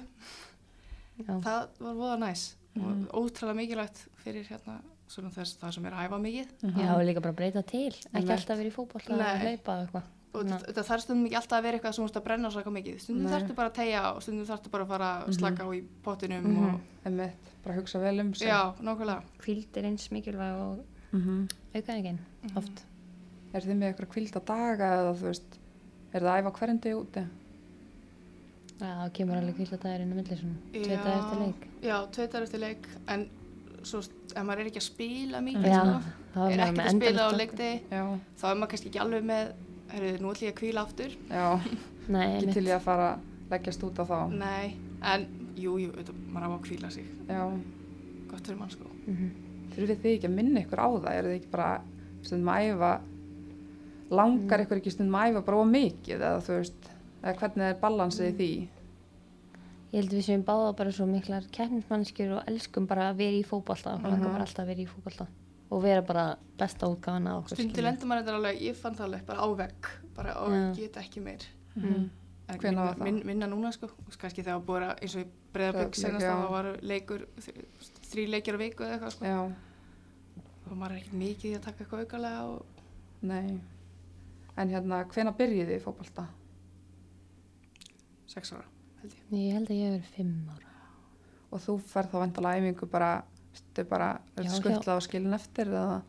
Já. Það var voða næs Mhm. og ótrúlega mikilvægt fyrir hérna svona þess það sem er að æfa mikið. Mhm. Já, og líka bara breyta til. Ekki Einmitt. alltaf verið í fótboll að Nei. hlaupa eitthvað. Og þetta þarf stundum ekki alltaf að vera eitthvað sem þú ert að brenna svo eitthvað mikið. Stundum Nei. þarftu bara að tegja og stundum þarftu bara að fara að slaka á í pottinum Mhm. og Einmitt, bara hugsa vel um sig. já, nákvæmlega. Kvíld er eins mikilvæg og Mhm. aukaðingin Mhm. oft. Er þið með eitthvað kvilda daga eða þú veist, er það að æfa hverjum degi úti? Já, þá kemur alveg kvíld að það er inn á milli svona. Tveit að eftir leik. Já, tveitar eftir leik en svo ef maður er ekki að spila mikið, Já, þá er maður ekkert með að spila á endalaust leikdegi, Já, þá er maður kannski ekki alveg með, herru, nú ætlum ég að kvíla aftur. já, [LAUGHS] Nei, ekki einmitt. til ég að fara að leggjast út á þá. Nei, en jú, jú, þetta, maður á að kvíla sig. Já, Gott fyrir mann, sko. Mhm. þurfið þið ekki að minna ykkur á það? Er þið ekki bara stundum að æfa, langar ykkur ekki stundum að æfa bara of mikið eða þú veist, eða hvernig er balansið í því? Ég held að við séum báða bara svo miklar kæmnismannskjur og elskum bara að vera í fókbalta og langar mhm. bara alltaf að vera í fókbalta og vera bara besta útgáðan að okkur Stundir lendur maður þetta alveg, ég fann það alveg bara ávegg bara og ja. geta ekki meir mhm. mm -hmm. Hvernig var það? Min, minna núna sko, kannski þegar það búið að eins og í breðabögg senast þá var leikur þrý leikjar á viku eða eitthvað sko já. og maður er ekkert mikið í að taka eitthvað aukarlega og... Nei, en hérna hvernig byrjiði þið fókbalta? 6 ára held ég. Ég held að ég er 5 ára. Og þú færð þá vendala æfingu bara stu bara skuldlað og skilin eftir eða?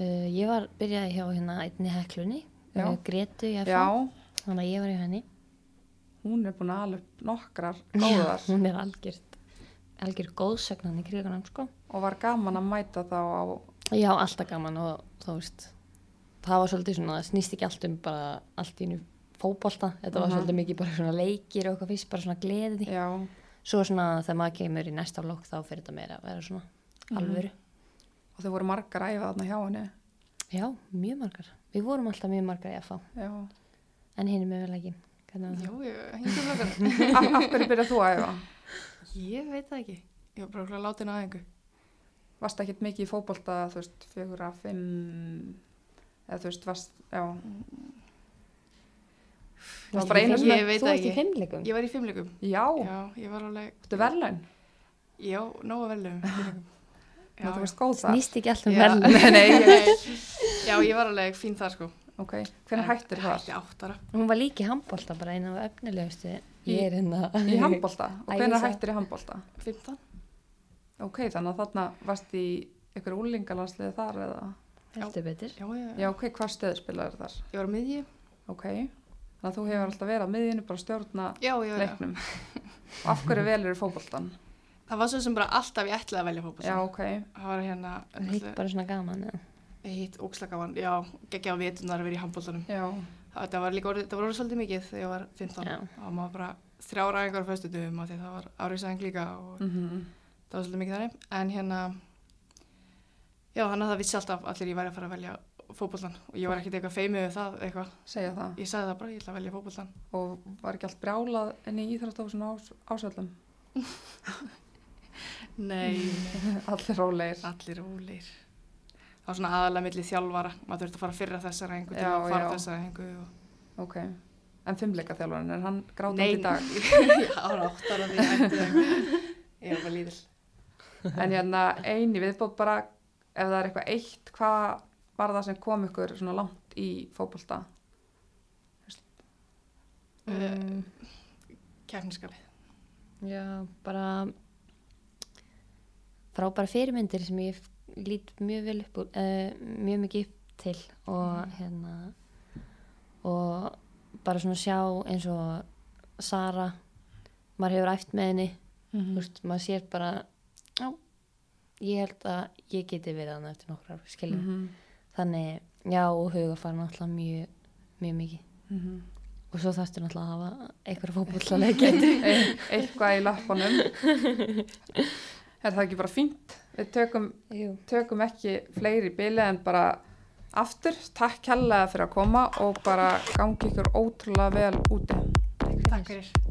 Uh, ég var byrjaði hjá hérna einni heklunni Gretu ég fann þannig að ég var hjá henni. Hún er búin að alveg nokkrar [LAUGHS] góðar. hún er algjörð algjör góðsögnan í krigunum sko. Og var gaman að mæta þá á já alltaf gaman og þá veist það var svolítið svona, það snýst ekki allt um bara allt í nú fótbolta, þetta var Mhm. svolítið mikið bara svona leikir og eitthvað fyrst, bara svona gleði. já, Svo svona þegar maður kemur í næsta flokk þá fyrir þetta meira að vera svona Mhm. alvöru. og þau voru margar að æfa þarna hjá henni. Já, mjög margar. Við vorum alltaf mjög margar í Já. en hinn er með vel ekki. Það? Jú, það Af, af hverju byrjað þú að æfa? Ég veit það ekki. Ég var bara okkur að láta henni aðeingu. Varst ekkert mikið í fótbolta, þú veist, fjögur að fimm, eða þú veist, varst, já, það var Varstu bara í einu fimm- Ég veit Þú það varst í ekki. fimmleikum? Ég var í fimmleikum. já, Já, ég var alveg, þú verðlaun, já, nóga velum. [LAUGHS] þú veist góð það. Snýst ekki allt um Já. vel. [LAUGHS] Nei, nei, [LAUGHS] Já, ég var alveg fín þar sko. ok, hvernig hættir það? Hætti áttara. Hún var líka í handbólta bara eina af efnilegustu. Ég er hérna. Í handbolta, og hvernig hættir í handbolta? 15. Ok, þannig að þarna varst í ykkur úlingalansliði þar eða? heldur betur Já, já, Já, ok, hvað stöðu spilaður þar? Ég var á miðju. Ok, þannig að þú hefur alltaf verið á miðjunni bara að stjórna Já, já, já. leiknum. Og [LAUGHS] af hverju velur fótboltan? Það var svo sem bara alltaf ég ætlaði að velja fótbolta. Já, ok. Það var hérna, það hitt bara svona gaman eða? ég hitt ógslagavan, já, geggja á vitunar að vera í handbóltanum. Já, Það var líka orðið, það var orðið svolítið mikið þegar ég var 15 Já. og maður bara þrjára einhver fyrstu dögum og því það var áriðsæðing líka og mhm, það var svolítið mikið þannig en hérna já þannig að það vissi alltaf allir ég væri að fara að velja fótbollan og ég var ekkert eitthvað feimið við það eitthvað, segja það. ég sagði það bara, ég ætla að velja fótbollan Og var ekki allt brjálað enn í íþróttofun ás, ásöldum? Nei, [LAUGHS] Allir rólegir. allir óleir það var svona aðalega milli þjálfara maður þurfti að fara fyrra þessar hengu til Já, að fara já. þessar hengu og... Ok. En fimmleika þjálfarinn, er hann grátandi Nei, í dag? [LAUGHS] já, það var áttar að því að [LAUGHS] ég En hérna eini viðbót bara, ef það er eitthvað eitt, hvað var það sem kom ykkur svona langt í fótbolta? mm, kefniskapið já, bara frábæra fyrirmyndir sem ég lít mjög vel upp uh, mjög mikið upp til og hérna og bara svona sjá eins og Sara maður hefur æft með henni Mm þú veist, maður sér bara já, ég held að ég geti verið hann eftir nokkrar ár, skiljum -hmm. Þannig, já, og hugafar náttúrulega mjög, mjög mikið Mm og svo þarfstu náttúrulega að hafa einhverja e [LAUGHS] eitthvað í lappunum. er það ekki bara fínt? Við tökum, tökum ekki fleiri bíli en bara aftur. Takk kærlega fyrir að koma og bara gangi ykkur ótrúlega vel úti. Takk fyrir